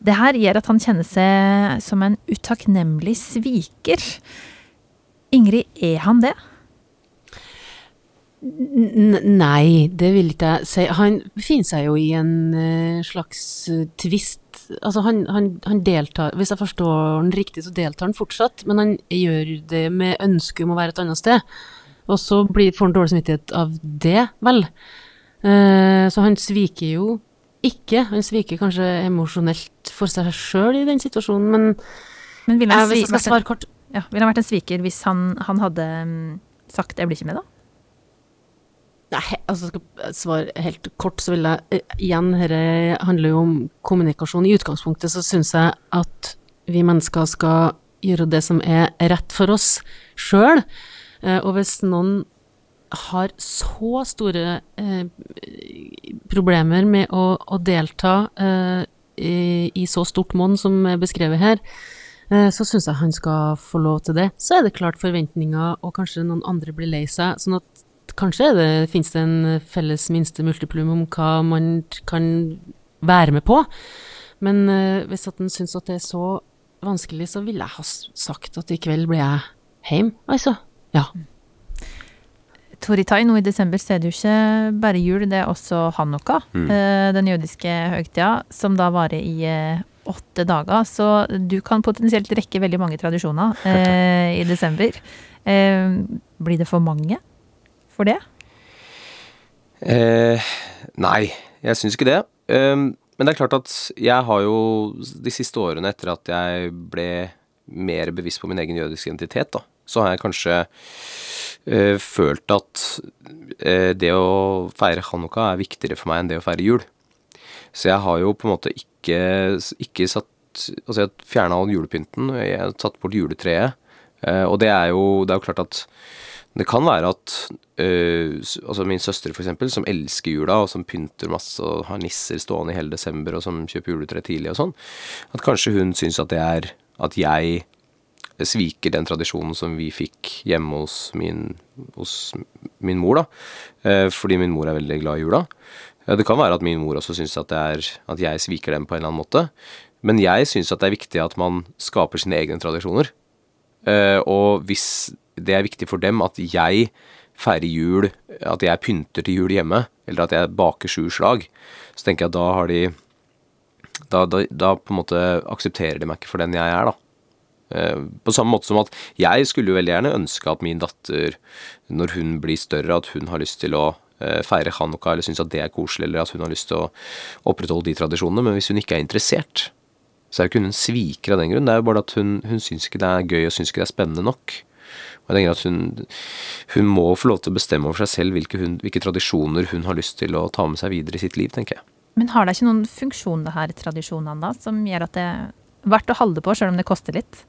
C: Det her gjør at han kjenner seg som en utakknemlig sviker. Ingrid, er han det?
D: Nei, det vil ikke jeg si. Han befinner seg jo i en eh, slags eh, tvist. Altså, han, han, han deltar Hvis jeg forstår han riktig, så deltar han fortsatt, men han gjør det med ønske om å være et annet sted. Og så får han dårlig samvittighet av det, vel. Eh, så han sviker jo ikke. Han sviker kanskje emosjonelt for seg sjøl i den situasjonen, men
C: Men ville han,
D: jeg svare kort
C: ja, ville han vært en sviker hvis han, han hadde mm, sagt 'jeg blir ikke med', da?
D: Nei, altså skal svare helt kort, så vil jeg eh, igjen, dette handler jo om kommunikasjon. I utgangspunktet så syns jeg at vi mennesker skal gjøre det som er rett for oss sjøl. Og hvis noen har så store eh, problemer med å, å delta eh, i, i, så stort monn som er beskrevet her, eh, så syns jeg han skal få lov til det. Så er det klart forventninger, og kanskje noen andre blir lei seg. sånn at kanskje det, finnes det en felles minste multiplum om hva man kan være med på. Men uh, hvis at en syns at det er så vanskelig, så ville jeg ha sagt at i kveld blir jeg hjemme, altså. Ja.
C: Toritai, nå i desember så er det jo ikke bare jul, det er også hanukka. Mm. Uh, den jødiske høytida, som da varer i uh, åtte dager. Så du kan potensielt rekke veldig mange tradisjoner i desember. blir det for mange? for det?
E: Eh, nei, jeg syns ikke det. Um, men det er klart at jeg har jo de siste årene etter at jeg ble mer bevisst på min egen jødiske identitet, da, så har jeg kanskje uh, følt at uh, det å feire hanukka er viktigere for meg enn det å feire jul. Så jeg har jo på en måte ikke, ikke satt Altså, jeg fjerna all julepynten, jeg har tatt bort juletreet. Uh, og det er jo Det er jo klart at det kan være at øh, altså min søster, for eksempel, som elsker jula, og som pynter masse og har nisser stående i hele desember, og som kjøper juletre tidlig og sånn, at kanskje hun syns at det er at jeg sviker den tradisjonen som vi fikk hjemme hos min, hos min mor, da. Eh, fordi min mor er veldig glad i jula. Det kan være at min mor også syns at, at jeg sviker dem på en eller annen måte. Men jeg syns at det er viktig at man skaper sine egne tradisjoner. Eh, og hvis det er viktig for dem at jeg feirer jul, at jeg pynter til jul hjemme, eller at jeg baker sju slag, så tenker jeg at da har de da, da, da, på en måte aksepterer de meg ikke for den jeg er, da. Eh, på samme måte som at jeg skulle jo veldig gjerne ønske at min datter, når hun blir større, at hun har lyst til å eh, feire hanukka eller syns at det er koselig, eller at hun har lyst til å opprettholde de tradisjonene. Men hvis hun ikke er interessert, så er jo ikke hun en sviker av den grunn. Det er jo bare at hun, hun syns ikke det er gøy og syns ikke det er spennende nok. Og Jeg tenker at hun, hun, må få lov til å bestemme over seg selv hvilke, hun, hvilke, tradisjoner hun har lyst til å ta med seg videre i sitt liv, tenker jeg.
C: Men har det ikke noen funksjon, det her tradisjonene, da, som gjør at det er verdt å holde på, selv om det koster litt?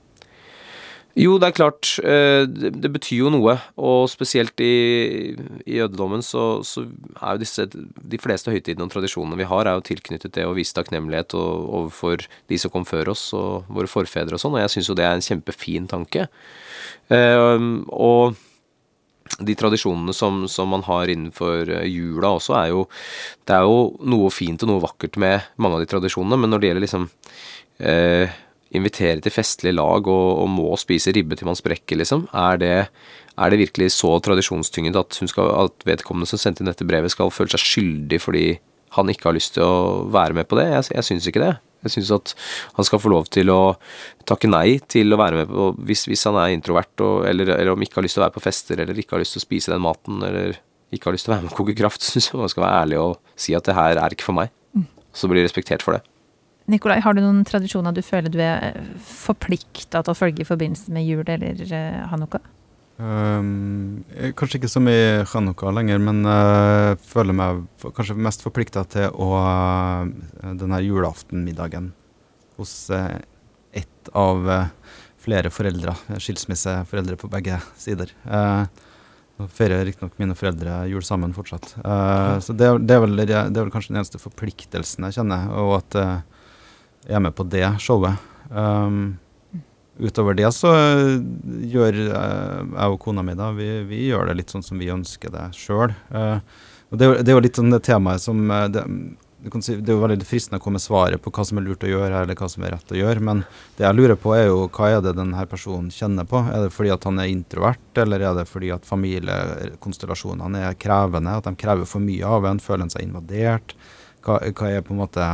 E: Jo, det er klart. Eh, det, betyr jo noe. Og spesielt i, i jødedommen så, så, er jo disse De fleste høytidene og tradisjonene vi har, er jo tilknyttet det å vise takknemlighet overfor de som kom før oss, og våre forfedre og sånn. Og jeg syns jo det er en kjempefin tanke. Ehm, og de tradisjonene som, som, man har innenfor eh, jula også, er jo Det er jo noe fint og noe vakkert med mange av de tradisjonene, men når det gjelder liksom eh, Invitere til festlig lag og, og, må spise ribbe til man sprekker, liksom, er det, er det virkelig så tradisjonstynget at, at vedkommende som sendte inn dette brevet, skal føle seg skyldig fordi han ikke har lyst til å være med på det? Jeg, jeg syns ikke det. Jeg syns at han skal få lov til å takke nei til å være med på hvis, hvis han er introvert og, eller, eller, om ikke har lyst til å være på fester eller ikke har lyst til å spise den maten eller ikke har lyst til å være med og koke kraft, syns jeg man skal være ærlig og si at det her er ikke for meg. Mm. Så blir respektert for det.
C: Nikolai, har du noen tradisjoner du føler du er forplikta til å følge i forbindelse med jul eller uh, hanukka?
F: Um, kanskje ikke så mye hanukka lenger, men uh, føler meg kanskje mest forplikta til å uh, denne julaftenmiddagen hos uh, ett av uh, flere foreldre, skilsmisseforeldre på begge sider. Uh, nå feirer riktignok mine foreldre jul sammen fortsatt. Uh, så det, det, er vel, det, er vel, kanskje den eneste forpliktelsen jeg kjenner, og at jeg er med på det showet. Um, utover det så eh, gjør eh, jeg og kona mi da, vi, vi, gjør det litt sånn som vi ønsker det sjøl. Uh, det, det, er jo litt sånn det temaet som det, si, det, er jo veldig fristende å komme med svaret på hva som er lurt å gjøre, eller hva som er rett å gjøre. Men det jeg lurer på, er jo hva er det denne personen kjenner på? Er det fordi at han er introvert, eller er det fordi at familiekonstellasjonene er krevende? At de krever for mye av en? Føler han seg invadert? Hva, hva er på en måte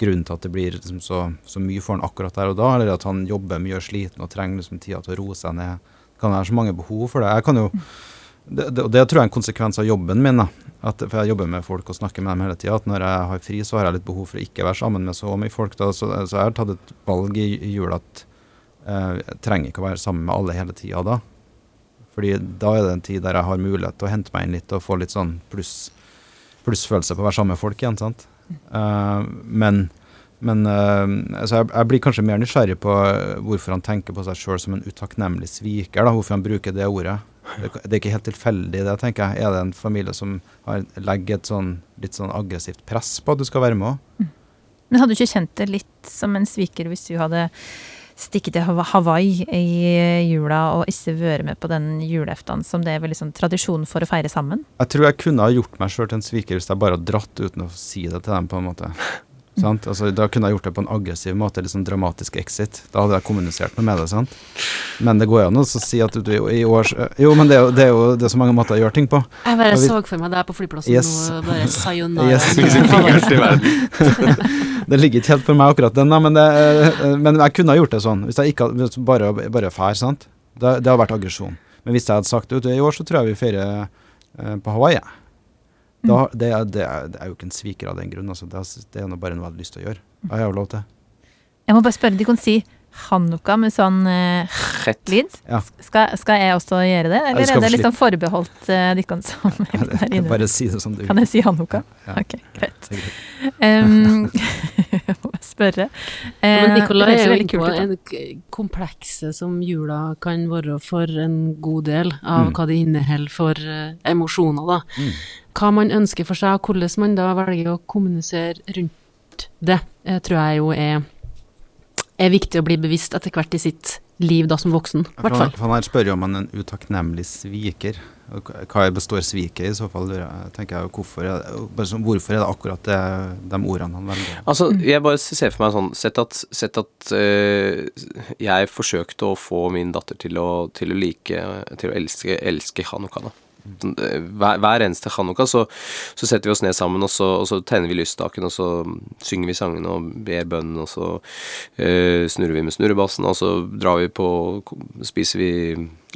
F: grunnen til at det blir liksom så, så, mye for han akkurat der og da, eller at han jobber mye og sliten og trenger liksom tida til å roe seg ned. Det kan være så mange behov for det. Jeg kan jo, det, det, det tror jeg er en konsekvens av jobben min. at, For jeg jobber med folk og snakker med dem hele tida. At når jeg har fri, så har jeg litt behov for å ikke være sammen med så mye folk. da, Så, så jeg har tatt et valg i, i jula at eh, jeg trenger ikke å være sammen med alle hele tida da. Fordi da er det en tid der jeg har mulighet til å hente meg inn litt og få litt sånn pluss plussfølelse på å være sammen med folk igjen. sant? Eh, men men uh, altså jeg, jeg blir kanskje mer nysgjerrig på eh, hvorfor han tenker på seg sjøl som en utakknemlig sviker. da, Hvorfor han bruker det ordet. Det, det er ikke helt tilfeldig, det, tenker jeg. Er det en familie som har, legger et sånn litt sånn aggressivt press på at du skal være med òg?
C: Men hadde du ikke kjent det litt som en sviker hvis du hadde stikket til Hawaii i jula og ikke være med på den julaften som det er vel liksom tradisjon for å feire sammen?
F: Jeg tror jeg kunne ha gjort meg sjøl til en sviker hvis jeg bare hadde dratt uten å si det til dem, på en måte. Sant? Altså, da kunne jeg gjort det på en aggressiv måte, litt sånn dramatisk exit. Da hadde jeg kommunisert noe med det. sant? Men det går an å så si at du i år Jo, men det er jo, det er jo det er så mange måter å gjøre ting på.
D: Jeg bare
F: vi-
D: så for meg deg på flyplassen
F: Yes.
D: nå, bare sayonara.
F: Yes. Det ligger ikke helt for meg akkurat den, da, men, det, eh, men jeg kunne ha gjort det sånn. Hvis jeg ikke hadde bare, bare fær, sant. Det, det har vært aggresjon. Men hvis jeg hadde sagt det, i år så tror jeg vi feirer eh, på Hawaii. Da, det, er, det, er, det er jo ikke en sviker av den grunn. Altså. Det, er, det er noe bare noe jeg hadde lyst til å gjøre. Det har jeg jo lov til.
C: Jeg må bare spørre, de kan si Hanukka med sånn uh, lyd.
F: Ja.
C: Skal, skal jeg også gjøre det, eller
F: ja,
C: er det litt sånn forbeholdt uh, dere som er der inne?
F: Bare si det som du
C: Kan jeg si Hanukka?
F: Ja.
C: Ok, greit. Um, spørre. Eh, ja, Nicolai
D: er jo inne på en komplekse som jula kan være for en god del av
F: Mm.
D: hva det inneholder for uh, emosjoner, da.
F: Mm.
D: Hva man ønsker for seg, og hvordan man da velger å kommunisere rundt det, eh, tror jeg jo er, er viktig å bli bevisst etter hvert i sitt liv da som voksen, i hvert fall.
F: for han her spør jo om han er en utakknemlig sviker. Hva- består sviket i så fall? tenker jeg, hvorfor, er det, sånn, hvorfor er det akkurat det, de ordene han velger?
E: Altså, jeg bare ser for meg sånn Sett at, sett at eh, jeg forsøkte å få min datter til å, til å like Til å elske, elske Hanukka, da. Hver, hver eneste Hanukka så, så setter vi oss ned sammen, og så, og så tenner vi lysstaken, og så synger vi sangene og ber bønnen, og så uh, snurrer vi med snurrebassen, og så drar vi på Spiser vi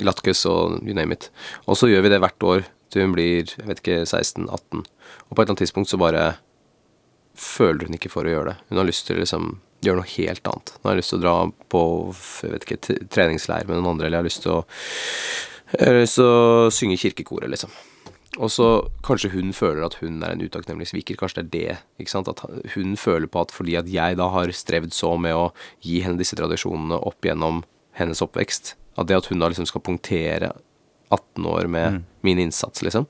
E: latkes og you name it. Og så gjør vi det hvert år til hun blir jeg vet ikke, 16-18. Og på et eller annet tidspunkt så bare føler hun ikke for å gjøre det. Hun har lyst til å liksom gjøre noe helt annet. Hun har lyst til å dra på jeg vet ikke, treningsleir med noen andre, eller jeg har lyst til å, jeg har lyst til å synge kirkekoret, liksom. Og så kanskje hun føler at hun er en utakknemlig sviker. Kanskje det er det. ikke sant? At hun føler på at fordi at jeg da har strevd så med å gi henne disse tradisjonene opp gjennom hennes oppvekst, at det at hun da liksom skal punktere 18 år med min innsats, liksom.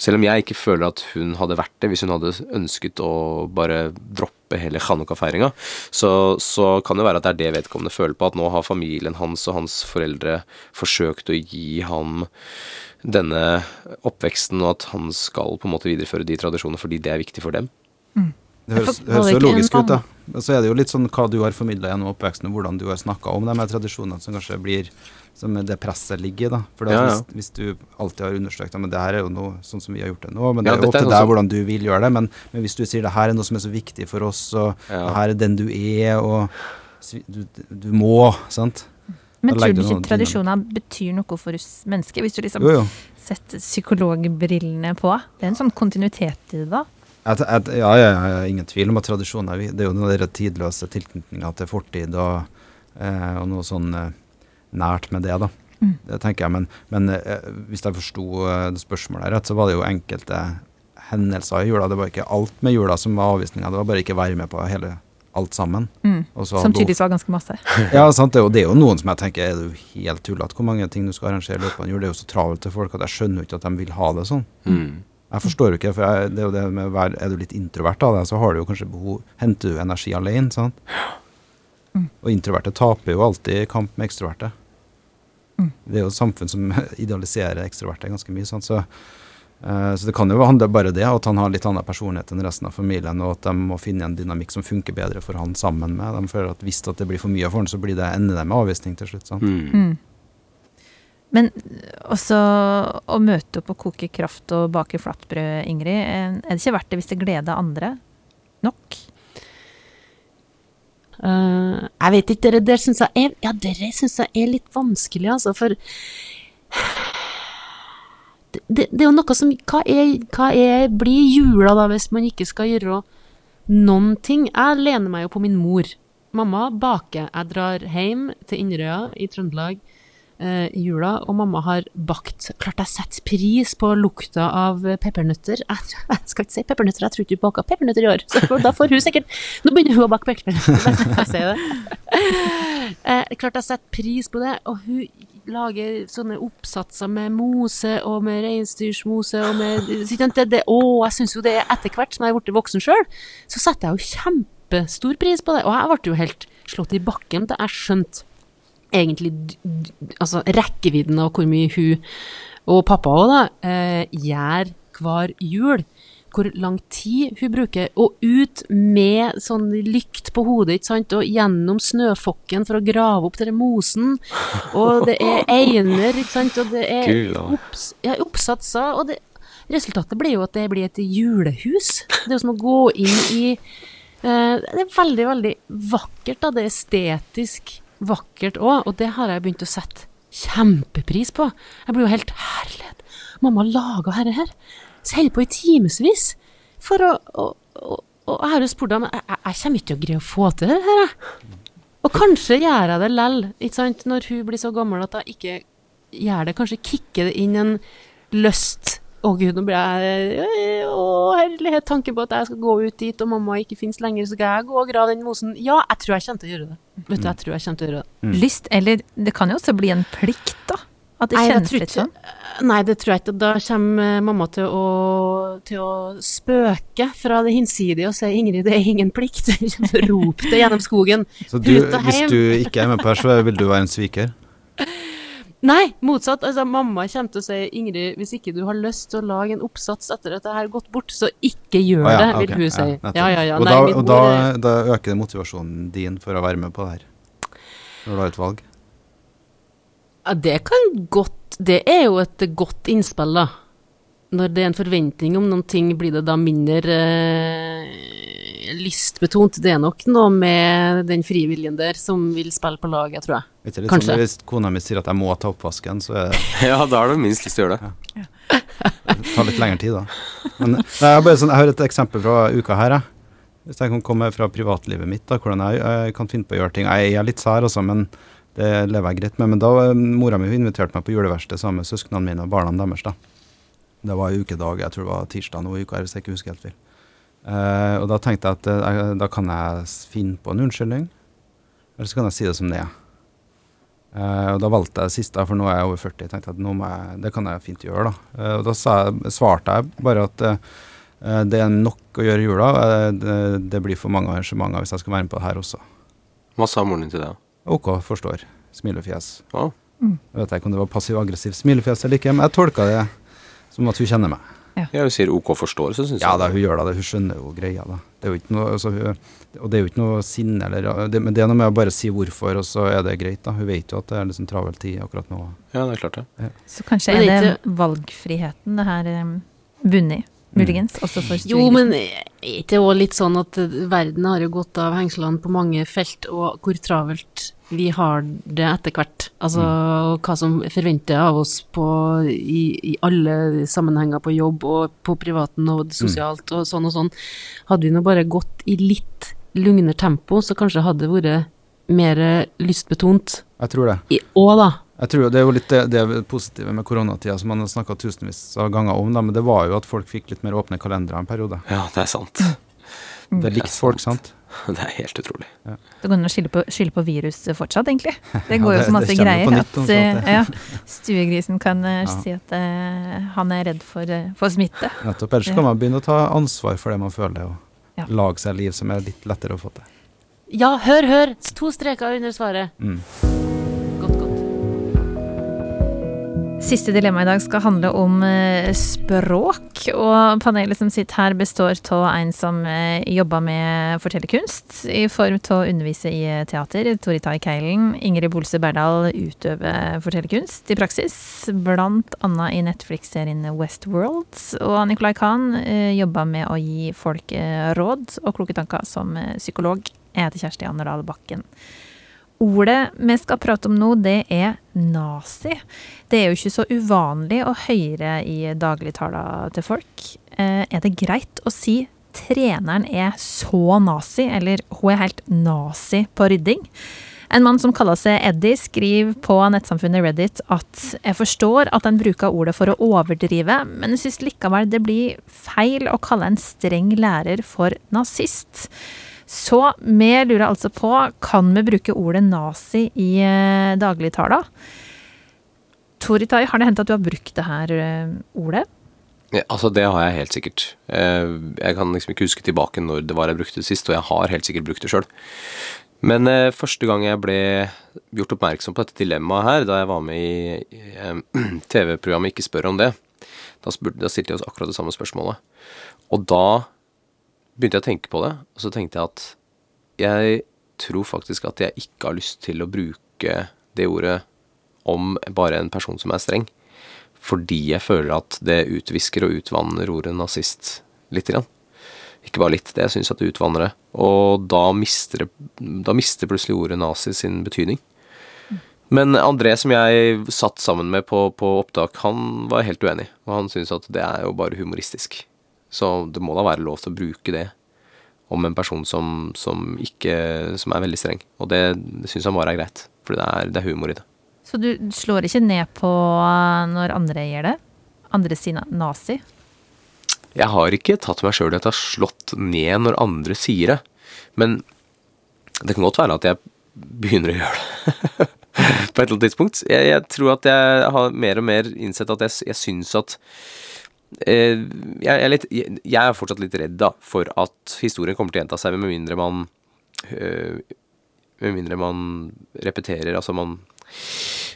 E: Selv om jeg ikke føler at hun hadde vært det hvis hun hadde ønsket å bare droppe hele Chanukka-feiringa, så, så kan det være at det er det vedkommende føler på, at nå har familien hans og hans foreldre forsøkt å gi ham denne oppveksten, og at han skal på en måte videreføre de tradisjonene fordi det er viktig for dem.
F: Det høres, høres jo logisk ut, da. Men Så er det jo litt sånn hva du har formidla gjennom oppveksten, og hvordan du har snakka om de tradisjonene som kanskje blir som det presset ligger da. For
E: Ja, ja.
F: hvis, hvis du alltid har undersøkt men det her er jo noe sånn som vi har gjort det nå, men det
E: Ja,
F: er jo opp til deg hvordan du vil gjøre det. Men, men hvis du sier det her er noe som er så viktig for oss, og
E: Ja.
F: det her er den du er, og du, du må, sant.
C: Men tror du ikke tradisjoner betyr noe for oss mennesker? Hvis du liksom
F: Jo, jo.
C: setter psykologbrillene på. Det er en sånn kontinuitet i det, da.
F: At, jeg, ja, ja, ja, ingen tvil om at tradisjoner vi- Det er jo noen tidløse tilknytninger til fortid og, eh, og noe sånn eh, nært med det, da.
C: Mm.
F: Det tenker jeg. Men, men eh, hvis jeg forsto eh, det spørsmålet rett, så var det jo enkelte hendelser i jula. Det var ikke alt med jula som var avvisninga. Det var bare ikke være med på hele alt sammen.
C: Mm.
F: Og så
C: var det ganske masse.
F: Ja, sant. Det er, jo, det er jo noen som jeg tenker er det jo helt tullete hvor mange ting du skal arrangere i løpet av en jul. Det er jo så travelt til folk at jeg skjønner jo ikke at de vil ha det sånn.
E: Mm.
F: Jeg forstår jo ikke, for jeg, det er jo det med er du litt introvert av deg, så har du jo kanskje behov Henter du energi alene, sant? Og introverte taper jo alltid kamp med ekstroverte. Det er jo et samfunn som idealiserer ekstroverte ganske mye? Så, uh, så det kan jo handle bare det, at han har litt annen personlighet enn resten av familien, og at de må finne en dynamikk som funker bedre for han sammen med. De føler at hvis at det blir for mye for han, så blir det ender det med avvisning til slutt. sant?
E: Mm.
C: Mm. Men også å møte opp og koke kraft og bake flatbrød, Ingrid, eh, er det ikke verdt det hvis det gleder andre nok?
D: Eh, jeg vet ikke, dere dere syns jeg er Ja, dere syns jeg er litt vanskelig, altså, for det, det, det er jo noe som Hva, er, hva er, blir jula, da, hvis man ikke skal gjøre noen ting? Jeg lener meg jo på min mor. Mamma baker. Jeg drar hjem til Inderøya i Trøndelag. Eh, i jula, og mamma har bakt Klart jeg setter pris på lukta av peppernøtter. Jeg, jeg skal ikke si peppernøtter, jeg tror ikke du baka peppernøtter i år. Så da får hun sikkert Nå begynner hun å bake peppernøtter! Jeg. Eh, klart jeg setter pris på det, og hun lager sånne oppsatser med mose og med reinsdyrsmose og med det, det, Å, jeg syns jo det er etter hvert som jeg er blitt voksen sjøl, så setter jeg jo kjempestor pris på det. Og jeg ble jo helt slått i bakken da jeg skjønte egentlig altså rekkevidden av hvor mye hun og pappa òg, da, eh, gjør hver jul. Hvor lang tid hun bruker, og ut med sånn lykt på hodet, ikke sant, og gjennom snøfokken for å grave opp denne mosen. Og det er einer, ikke sant, og det er opps, ja, oppsatser, og det, resultatet blir jo at det blir et julehus. Det er som å gå inn i eh, Det er veldig, veldig vakkert, da. Det er estetisk vakkert òg, og det har jeg begynt å sette kjempepris på. Jeg blir jo helt herlighet. Mamma laga dette her. Så holder på i timevis for å og, å og jeg har jo spurt dem jeg, jeg, kommer ikke til å greie å få til det her, jeg. Og kanskje gjør jeg det lell, når hun blir så gammel at jeg ikke gjør det. Kanskje kicker det inn en lyst. Å gud, nå blir jeg Å, herlighet, tanken på at jeg skal gå ut dit, og mamma ikke finnes lenger, så skal jeg gå og grave den mosen. Ja, jeg tror jeg kommer til å gjøre det. Vet du, jeg tror jeg kommer til å gjøre det.
C: Lyst, eller det kan jo også bli en plikt, da. At det kjennes litt sånn.
D: Nei, det tror jeg ikke. Da kommer mamma til å, til å spøke fra det hinsidige og si 'Ingrid, det er ingen plikt'. Rop det gjennom skogen.
F: Så du, hvis du ikke er med på her, så vil du være en sviker?
D: Nei, motsatt. Altså, mamma kommer til å si 'Ingrid, hvis ikke du har lyst til å lage en oppsats etter at det her har gått bort, så ikke gjør
F: ah, ja,
D: det', vil hun si. Ja, ja, ja.
F: Og,
D: Nei,
F: da, og da,
D: er-
F: da øker det motivasjonen din for å være med på det her. Når du har et valg.
D: Ja, det kan godt Det er jo et godt innspill, da. Når det er en forventning om noen ting, blir det da mindre eh, lystbetont. Det er nok noe med den frivilligen der som vil spille på laget, tror jeg.
F: Er ikke det
D: Kanskje.
F: sånn hvis kona mi sier at jeg må ta oppvasken, så er
E: Ja, da har du minst lyst til å gjøre det.
F: det tar litt lengre tid, da. Men nei, jeg, sånn, jeg har et eksempel fra uka her, jeg. Hvis jeg kan komme fra privatlivet mitt, da, hvordan jeg, jeg kan finne på å gjøre ting. Jeg er litt sær, altså, men det lever jeg greit med. Men da eh, mora mi inviterte meg på juleverksted sammen med søsknene mine og barna deres. da. Det var en ukedag, jeg tror det var tirsdag nå i uka, hvis jeg ikke husker helt feil. Uh, og da tenkte jeg at uh, da kan jeg finne på en unnskyldning, eller så kan jeg si det som det er. Eh, og da valgte jeg det siste, for nå er jeg over 40. Jeg tenkte at nå må jeg, det kan jeg fint gjøre. da. uh, og da sa jeg, svarte jeg bare at eh, det er nok å gjøre i jula. det, det blir for mange arrangementer hvis jeg skal være med på det her også.
E: Hva sa moren din til det?
F: OK, forstår. Smilefjes.
E: Wow.
F: Jeg vet ikke om det var passiv-aggressiv smilefjes eller ikke, men jeg tolka det som at hun kjenner meg.
E: Jeg sier OK forståelse, syns jeg.
F: Ja da, hun gjør da det. Hun skjønner jo greia, da. Det er jo ikke noe, altså, hun, og det er jo ikke noe sinne eller det, Men det er noe med å bare si hvorfor, og så er det greit, da. Hun vet jo at det er liksom travel tid akkurat nå.
E: Ja, det er klart det.
C: Så kanskje er
D: det er
C: det valgfriheten det her um, bunner i, muligens, også for
D: Jo,
C: men
D: men er jo det òg litt sånn at eh, verden har jo gått av hengslene på mange felt, og hvor travelt vi har det etter hvert? Altså hva som forventer av oss på, i, i alle sammenhenger på jobb og på privaten og sosialt og sånn og sånn. Hadde vi nå bare gått i litt lugnere tempo, så kanskje hadde det vært mer lystbetont
F: Jeg tror det.
D: i og da.
F: Jeg tror Det er jo litt det, det positive med koronatida som man har snakka tusenvis av ganger om, da, men det var jo at folk fikk litt mer åpne kalendere en periode.
E: Ja, det er sant.
F: Det likte folk, sant?
E: Det er helt utrolig.
C: Det går an å skylde på, skylde på virus fortsatt, egentlig. Det
F: Ja,
C: går jo så masse greier
F: nytt
C: at
F: at
C: eh, ja, stuegrisen kan eh,
F: Ja.
C: si at uh, han er redd for, for smitte.
F: Nettopp. Ellers kan man begynne å ta ansvar for det man føler, og
C: Ja.
F: lage seg liv som er litt lettere å få til.
D: Ja, hør, hør! To streker under svaret.
F: Mm.
C: Siste dilemma i dag skal handle om eh, språk. Og panelet som sitter her, består av en som eh, jobber med fortellerkunst i form av å undervise i teater. Tori Tai Keilen. Ingrid Bolse Berdal utøver fortellerkunst i praksis, blant annet i Netflix-serien Westworld. Og Nicolai eh, jobber med å gi folk eh, råd og kloke tanker som eh, psykolog. Jeg heter Kjersti Anderdal Bakken. Ordet vi skal prate om nå, det er nazi. Det er jo ikke så uvanlig å høre i dagligtala til folk. Eh, er det greit å si treneren er så nazi, eller hun er helt nazi på rydding? En mann som kaller seg Eddie, skriver på nettsamfunnet Reddit at jeg forstår at en bruker ordet for å overdrive, men jeg syns likevel det blir feil å kalle en streng lærer for nazist. Så vi lurer altså på, kan vi bruke ordet nazi i eh, dagligtala? Toritai, har det hendt at du har brukt det her eh, ordet?
E: Ja, altså, det har jeg helt sikkert. Eh, Jeg kan liksom ikke huske tilbake når det var jeg brukte det sist, og jeg har helt sikkert brukt det sjøl. Men eh, første gang jeg ble gjort oppmerksom på dette dilemmaet her, da jeg var med i, i eh, TV-programmet Ikke spør om det, da, spurte, da stilte jeg oss akkurat det samme spørsmålet. Og da begynte jeg å tenke på det, og så tenkte jeg at jeg tror faktisk at jeg ikke har lyst til å bruke det ordet om bare en person som er streng. Fordi jeg føler at det utvisker og utvanner ordet nazist lite grann. Ikke bare litt, det jeg at det utvanner det. Og da mister, da mister plutselig ordet nazi sin betydning. Men André, som jeg satt sammen med på, på opptak, han var helt uenig. Og han syntes at det er jo bare humoristisk. Så det må da være lov til å bruke det om en person som, som ikke Som er veldig streng. Og det, det syns han bare er greit. For det det er humor i det.
C: Så du slår ikke ned på eh, når andre gjør det? Andre sier na- nazi?
E: Jeg har ikke tatt meg sjøl i at jeg har slått ned når andre sier det. Men det kan godt være at jeg begynner å gjøre det. På et eller annet tidspunkt. Jeg, jeg tror at jeg har mer og mer innsett at jeg, jeg syns at jeg, jeg, er litt, jeg, er fortsatt litt redd da, for at historien kommer til å gjenta seg, med mindre man øh, Med mindre man repeterer, altså man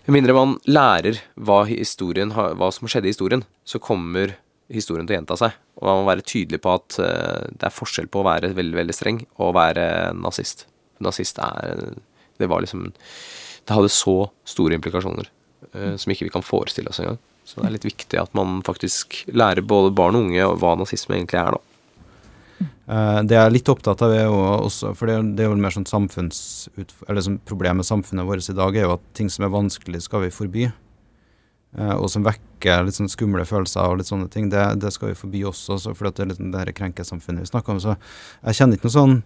E: Med mindre man lærer hva, hva som skjedde i historien, så kommer historien til å gjenta seg. Og man må være tydelig på at eh, det er forskjell på å være veldig, veldig streng og å være nazist. Nazist er Det var liksom Det hadde så store implikasjoner eh, som ikke vi kan forestille oss engang. Så det er litt viktig at man faktisk lærer både barn og unge hva nazisme egentlig er, da.
F: Eh, Det jeg er litt opptatt av, er jo også For det er, jo- er mer sånn samfunns... Eller sånn problemet med samfunnet vårt i dag, er jo at ting som er vanskelig, skal vi forby. Eh, og som vekker litt sånn skumle følelser og litt sånne ting, det, det skal vi forby også, for det er litt sånn det her krenkesamfunnet vi snakker om. Så jeg kjenner ikke noe sånn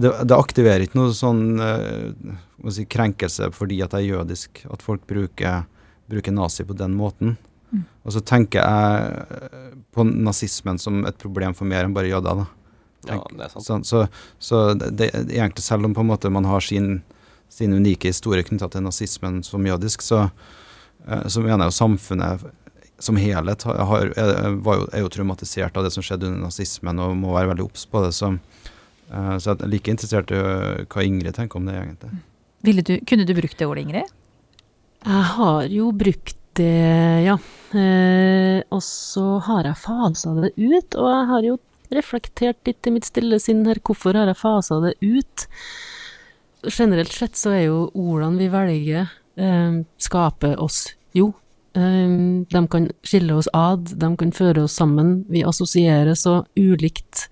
F: det, aktiverer ikke noe sånn hva si, krenkelse fordi at jeg er jødisk, at folk bruker, bruker nazi på den måten. Og så tenker jeg eh, på nazismen som et problem for mer enn bare jøder. da.
E: Ja, det er sant.
F: Så, så, så det, det, egentlig selv om på en måte man har sin, sin unike historie knytta til nazismen som jødisk, så, eh, så mener jeg jo samfunnet som helhet har, har, er, var jo, er jo traumatisert av det som skjedde under nazismen, og må være veldig obs på det. Så, eh, så jeg er like interessert i hva Ingrid tenker om det, egentlig.
C: Ville du, kunne du brukt det ordet, Ingrid?
D: Jeg har jo brukt det, ja. Eh, og så har jeg fasa det ut, og jeg har jo reflektert litt i mitt stille sinn her, hvorfor har jeg fasa det ut? Generelt sett så er jo ordene vi velger, eh, skaper oss jo. Eh, de kan skille oss ad, de kan føre oss sammen. Vi assosierer så ulikt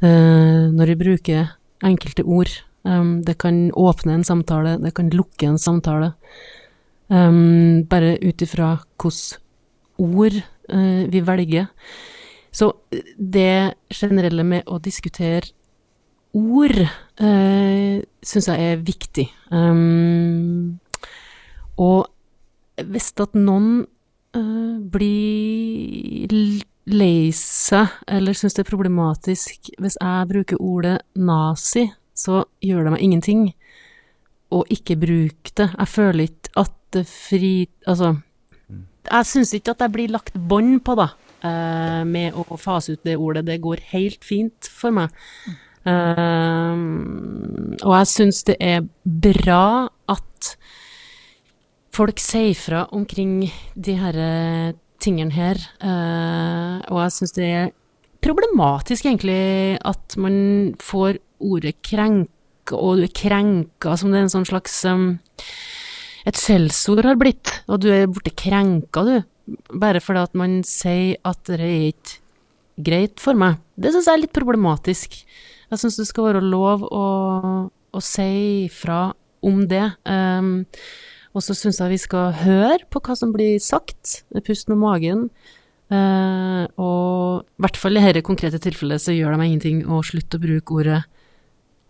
D: eh, når vi bruker enkelte ord. Eh, det kan åpne en samtale, det kan lukke en samtale. Um, bare ut ifra hvilke ord uh, vi velger. Så det generelle med å diskutere ord uh, syns jeg er viktig. Um, og hvis at noen uh, blir lei seg eller syns det er problematisk hvis jeg bruker ordet nazi, så gjør det meg ingenting å ikke bruke det. Jeg føler ikke at fri... Altså, jeg syns ikke at jeg blir lagt bånd på, da, eh, med å fase ut det ordet. Det går helt fint for meg. Eh, og jeg syns det er bra at folk sier fra omkring de her eh, tingene her, og jeg syns det er problematisk egentlig at man får ordet krenke, og du er krenka som det er en sånn slags um, et skjellsord har blitt, og du er borte krenka, du. Bare fordi at man sier at det er ikke greit for meg. Det syns jeg er litt problematisk. Jeg syns det skal være lov å, å si fra om det. Um, og så syns jeg vi skal høre på hva som blir sagt, puste med magen. Uh, og i hvert fall i dette konkrete tilfellet så gjør det meg ingenting å slutte å bruke ordet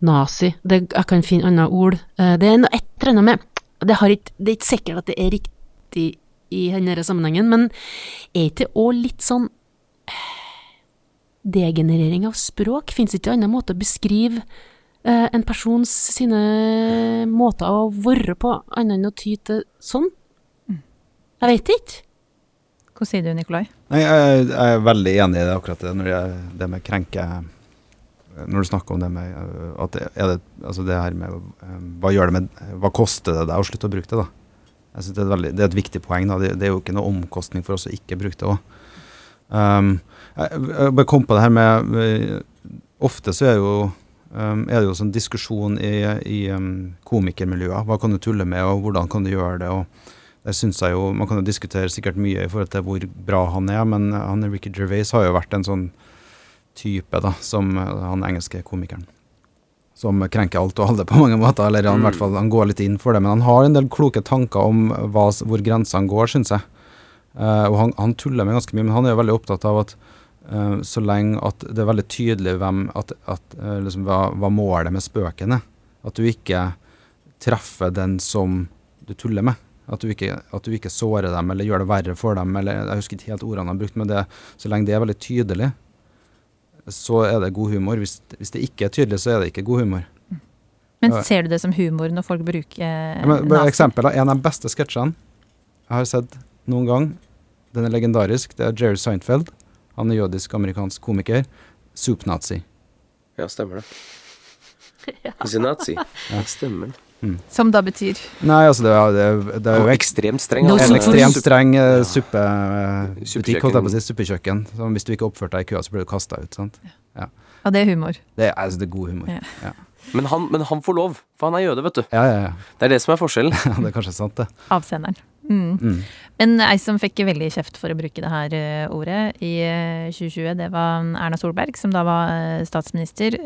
D: nazi. Det, jeg kan finne andre ord. Uh, det er noe et eller annet med det, har ikke, det er ikke sikkert at det er riktig i denne sammenhengen, men er ikke det òg litt sånn eh, degenerering av språk? Fins det ikke en annen måte å beskrive eh, en persons sine måter å være på, annet enn å ty til sånn? Jeg vet ikke.
C: Hva sier du, Nikolai?
F: Nei, jeg, jeg er veldig enig i det akkurat det, når det, det med krenke Når du snakker om det med øh, at er det, altså det her med øh, Hva gjør det med Hva koster det deg å slutte å bruke det, da? Jeg synes det, er et veldig, det er et viktig poeng. da, Det, det er jo ikke noe omkostning for oss å ikke bruke det òg. Um, jeg, jeg kom på det her med øh, Ofte så er, jo, um, er det jo sånn diskusjon i, i um, komikermiljøer. Hva kan du tulle med, og hvordan kan du gjøre det? og det synes jeg jo, Man kan jo diskutere sikkert mye i forhold til hvor bra han er, men han Ricky Gervais har jo vært en sånn type, da, som han engelske komikeren. Som krenker alt og alle på mange måter. eller han, i hvert fall, han går litt inn for det. Men han har en del kloke tanker om hva, hvor grensene går, syns jeg. Uh, og han, han, tuller med ganske mye, men han er jo veldig opptatt av at uh, så lenge at det er veldig tydelig hvem, at, at, uh, liksom, hva, hva, målet med spøken er. At du ikke treffer den som du tuller med. At du, ikke, at du, ikke, sårer dem eller gjør det verre for dem. eller Jeg husker ikke helt ordene han brukte, men det, så lenge det er veldig tydelig, så er det god humor. Hvis, hvis, det ikke er tydelig, så er det ikke god humor.
C: Men ser du det som humor når folk bruker
F: ja, men, Eksempel, En av de beste sketsjene jeg har sett noen gang, den er legendarisk, det er Jerry Seinfeld. Han er jødisk-amerikansk komiker. Soup-nazi.
E: Ja, stemmer det. He's a nazi. Ja, stemmer det.
C: Mm. Som da betyr?
F: Nei, altså det er, det er, det er jo
E: ekstremt streng.
F: Altså. En ekstremt streng uh, suppebutikk, holdt jeg på å si, suppekjøkken. Så hvis du ikke oppførte deg i køa, så blir du kasta ut. sant?
C: Ja. ja, det er humor?
F: Det er, altså, det er god humor. Ja. ja.
E: Men, han, men, han, får lov, for han er jøde, vet du.
F: Ja, ja, ja.
E: Det er det som er forskjellen.
F: ja, det er kanskje sant, det.
C: Avsenderen. Mm. Mm. Men ei som fikk veldig kjeft for å bruke det her uh, ordet i uh, 2020, det var Erna Solberg, som da var uh, statsminister,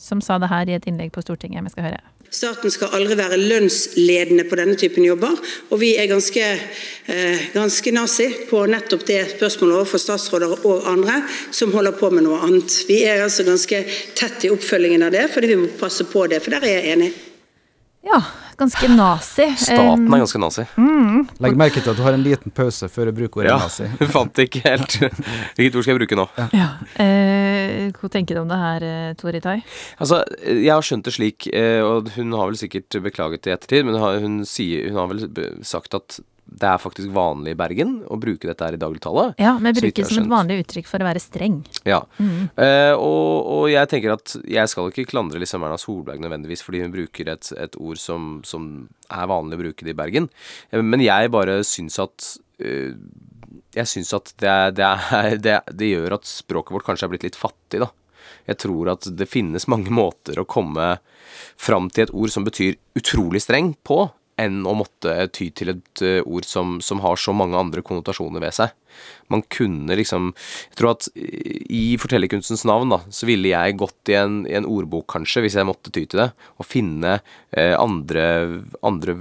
C: som sa det her i et innlegg på Stortinget. Vi skal høre.
G: Staten skal aldri være lønnsledende på denne typen jobber, og vi er ganske, ganske nazi på nettopp det spørsmålet overfor statsråder og andre som holder på med noe annet. Vi er altså ganske tett i oppfølgingen av det, fordi vi må passe på det, for der er jeg enig.
C: Ja, ganske nazi.
E: Staten er ganske nazi.
C: Mm.
F: Legg merke til at du har en liten pause før du bruker ordet
E: ja,
F: nazi.
E: Ja, fant ikke helt. Hvilket ord skal jeg bruke nå?
C: Ja. ja. Eh, hva tenker du om det her, eh, Tori Tai?
E: Altså, jeg har skjønt det slik, eh, og hun har vel sikkert beklaget det i ettertid, men hun, sier, hun har vel sagt at det er faktisk vanlig i Bergen å bruke dette her i dagligtale.
C: Ja, men bruker det som et vanlig uttrykk for å være streng.
E: Ja, mm. Eh, og, og, jeg tenker at jeg skal ikke klandre liksom Erna Solberg nødvendigvis fordi hun bruker et, et ord som, som, er vanlig å bruke det i Bergen, uh, men jeg bare syns at øh, jeg syns at det, det, er, det, det, gjør at språket vårt kanskje er blitt litt fattig, da. Jeg tror at det finnes mange måter å komme fram til et ord som betyr utrolig streng på, enn å måtte ty til et uh, ord som, som, har så mange andre konnotasjoner ved seg. Man kunne liksom Jeg tror at i fortellerkunstens navn, da, så ville jeg gått i en, i en ordbok, kanskje, hvis jeg måtte ty til det, og finne eh, andre, andre,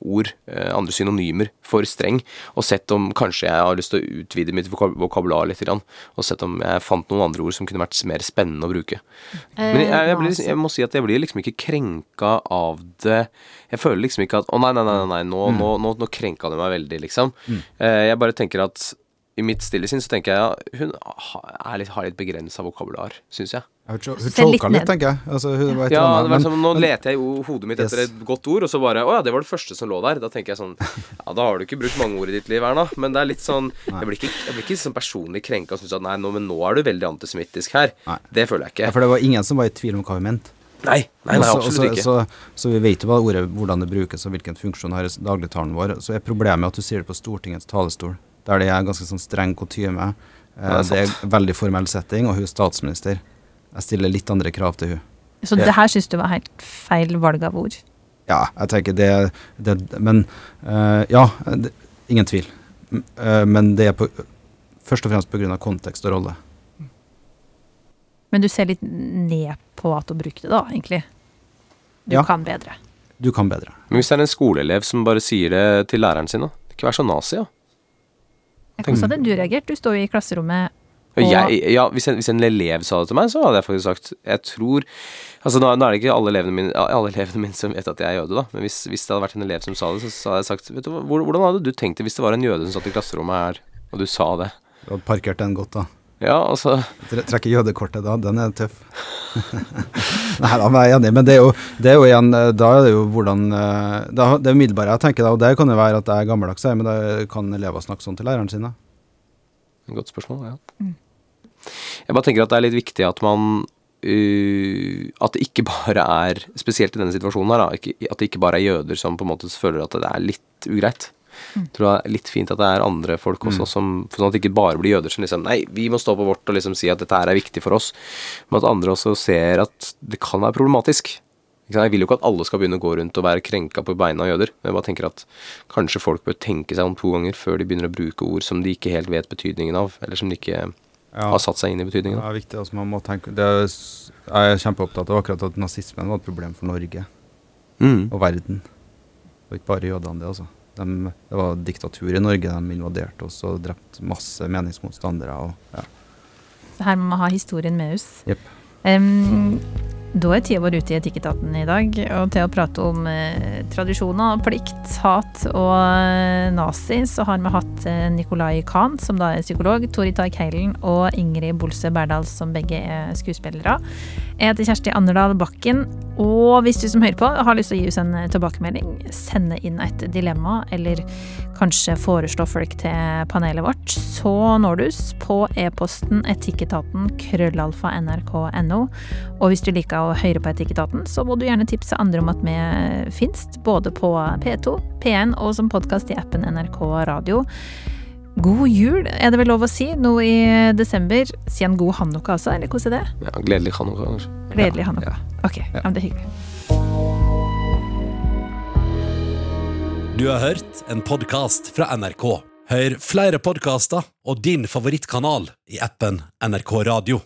E: ord, eh, andre synonymer for streng, og sett om kanskje jeg har lyst til å utvide mitt vokabular litt, og sett om jeg fant noen andre ord som kunne vært mer spennende å bruke. Men jeg, jeg, blir, jeg må si at jeg blir liksom ikke krenka av det. Jeg føler liksom ikke at Å, nei, nei, nei, nei nå, mm. nå, nå, nå krenka det meg veldig, liksom. Mm. Eh, jeg bare tenker at i mitt stille sinn så tenker jeg ja, hun litt, har litt begrensa vokabular, syns jeg.
F: Hun choka litt, tenker jeg. Altså, hun
E: var ja, annet, men, som, nå men, leter jeg jo hodet mitt etter yes. et godt ord, og så bare Å ja, det var det første som lå der. Da tenker jeg sånn Ja, da har du ikke brukt mange ord i ditt liv, Erna. Men det er litt sånn Jeg blir ikke, jeg blir ikke sånn personlig krenka og syns at nei, nå, men nå er du veldig antisemittisk her. Nei. Det føler jeg ikke.
F: Ja, for det var ingen som var i tvil om hva vi mente.
E: Nei, nei, nei absolutt også, ikke.
F: Så, så, vi vet jo hva ordet, hvordan det brukes og hvilken funksjon har i dagligtalen vår. Så er problemet at du sier det på Stortingets talerstol der det er ganske sånn streng kutyme. Eh, det, er veldig formell setting, og hun er statsminister. Jeg stiller litt andre krav til hun.
C: Så det her syns du var helt feil valg av ord?
F: Ja, jeg tenker det, det Men uh, ja, det, ingen tvil. Uh, men det er på, først og fremst pga. kontekst og rolle.
C: Men du ser litt ned på at hun brukte det, da, egentlig? Du ja. kan bedre?
F: Du kan bedre.
E: Men hvis det er en skoleelev som bare sier det til læreren sin, da? Ikke vær så nazi, da.
C: Hvordan hadde du reagert? Du står jo i klasserommet Og-
E: Jeg, ja, hvis, en, hvis en elev sa det til meg, så hadde jeg faktisk sagt Jeg tror Altså Nå, nå er det ikke alle elevene, mine, alle elevene mine som vet at jeg er jøde, da. Men hvis, hvis det hadde vært en elev som sa det, så, så hadde jeg sagt Vet du, Hvordan hadde du tenkt det hvis det var en jøde som satt i klasserommet her, og du sa det?
F: Du hadde parkert den godt, da.
E: Ja, altså
F: Tre- Trekke jødekortet da, den er tøff. Nei da, jeg er enig, men det er jo, det er jo igjen eh, Da er det jo hvordan eh, da, Det umiddelbare jeg tenker da, og det kan jo være at jeg er gammeldags, men det kan elever snakke sånn til læreren sin, da?
E: Godt spørsmål, ja. Jeg bare tenker at det er litt viktig at man uh, At det ikke bare er Spesielt i denne situasjonen her, da, at det ikke bare er jøder som på en måte føler at det er litt ugreit. Jeg tror det er litt fint at det er andre folk også, som, sånn at det ikke bare blir jøder som liksom Nei, vi må stå på vårt og liksom si at dette her er viktig for oss. Men at andre også ser at det kan være problematisk. Jeg vil jo ikke at alle skal begynne å gå rundt og være krenka på beina av jøder. Men jeg bare tenker at kanskje folk bør tenke seg om to ganger før de begynner å bruke ord som de ikke helt vet betydningen av, eller som de ikke
F: Ja.
E: har satt seg inn i betydningen av.
F: er viktig. Altså, man må tenke, det er, jeg er kjempeopptatt av akkurat at nazismen var et problem for Norge
E: Mm.
F: og verden. Og ikke bare jødene, det. altså. De, det var diktatur i Norge. De invaderte oss og drepte masse meningsmotstandere. Og, ja.
C: Her må man ha historien med oss.
F: Yep.
C: Um, da er tida vår ute i Etikketaten i dag, og til å prate om eh, tradisjoner, plikt, hat og eh, nazi, så har vi hatt eh, Nicolai Kahn, som da er psykolog, Tori Tark Heilen og Ingrid Bolse Berdal, som begge er skuespillere. Jeg heter Kjersti Anderdal Bakken, og hvis du som hører på har lyst til å gi oss en eh, tilbakemelding, sende inn et dilemma, eller kanskje foreslå folk til panelet vårt, så når du oss på e-posten etikketaten krøllalfa nrk.no. Og hvis du liker å høre på Etikketaten, så må du gjerne tipse andre om at vi finnes, både på P2, P1 og som podkast i appen NRK Radio. God jul, er det vel lov å si, nå i desember. Si en god hanukka også, eller hvordan er det?
E: Ja, gledelig hanukka, kanskje.
C: Gledelig hanukka. Ok, ja, men det er hyggelig.
A: Du har hørt en podkast fra NRK. Hør flere podkaster og din favorittkanal i appen NRK Radio.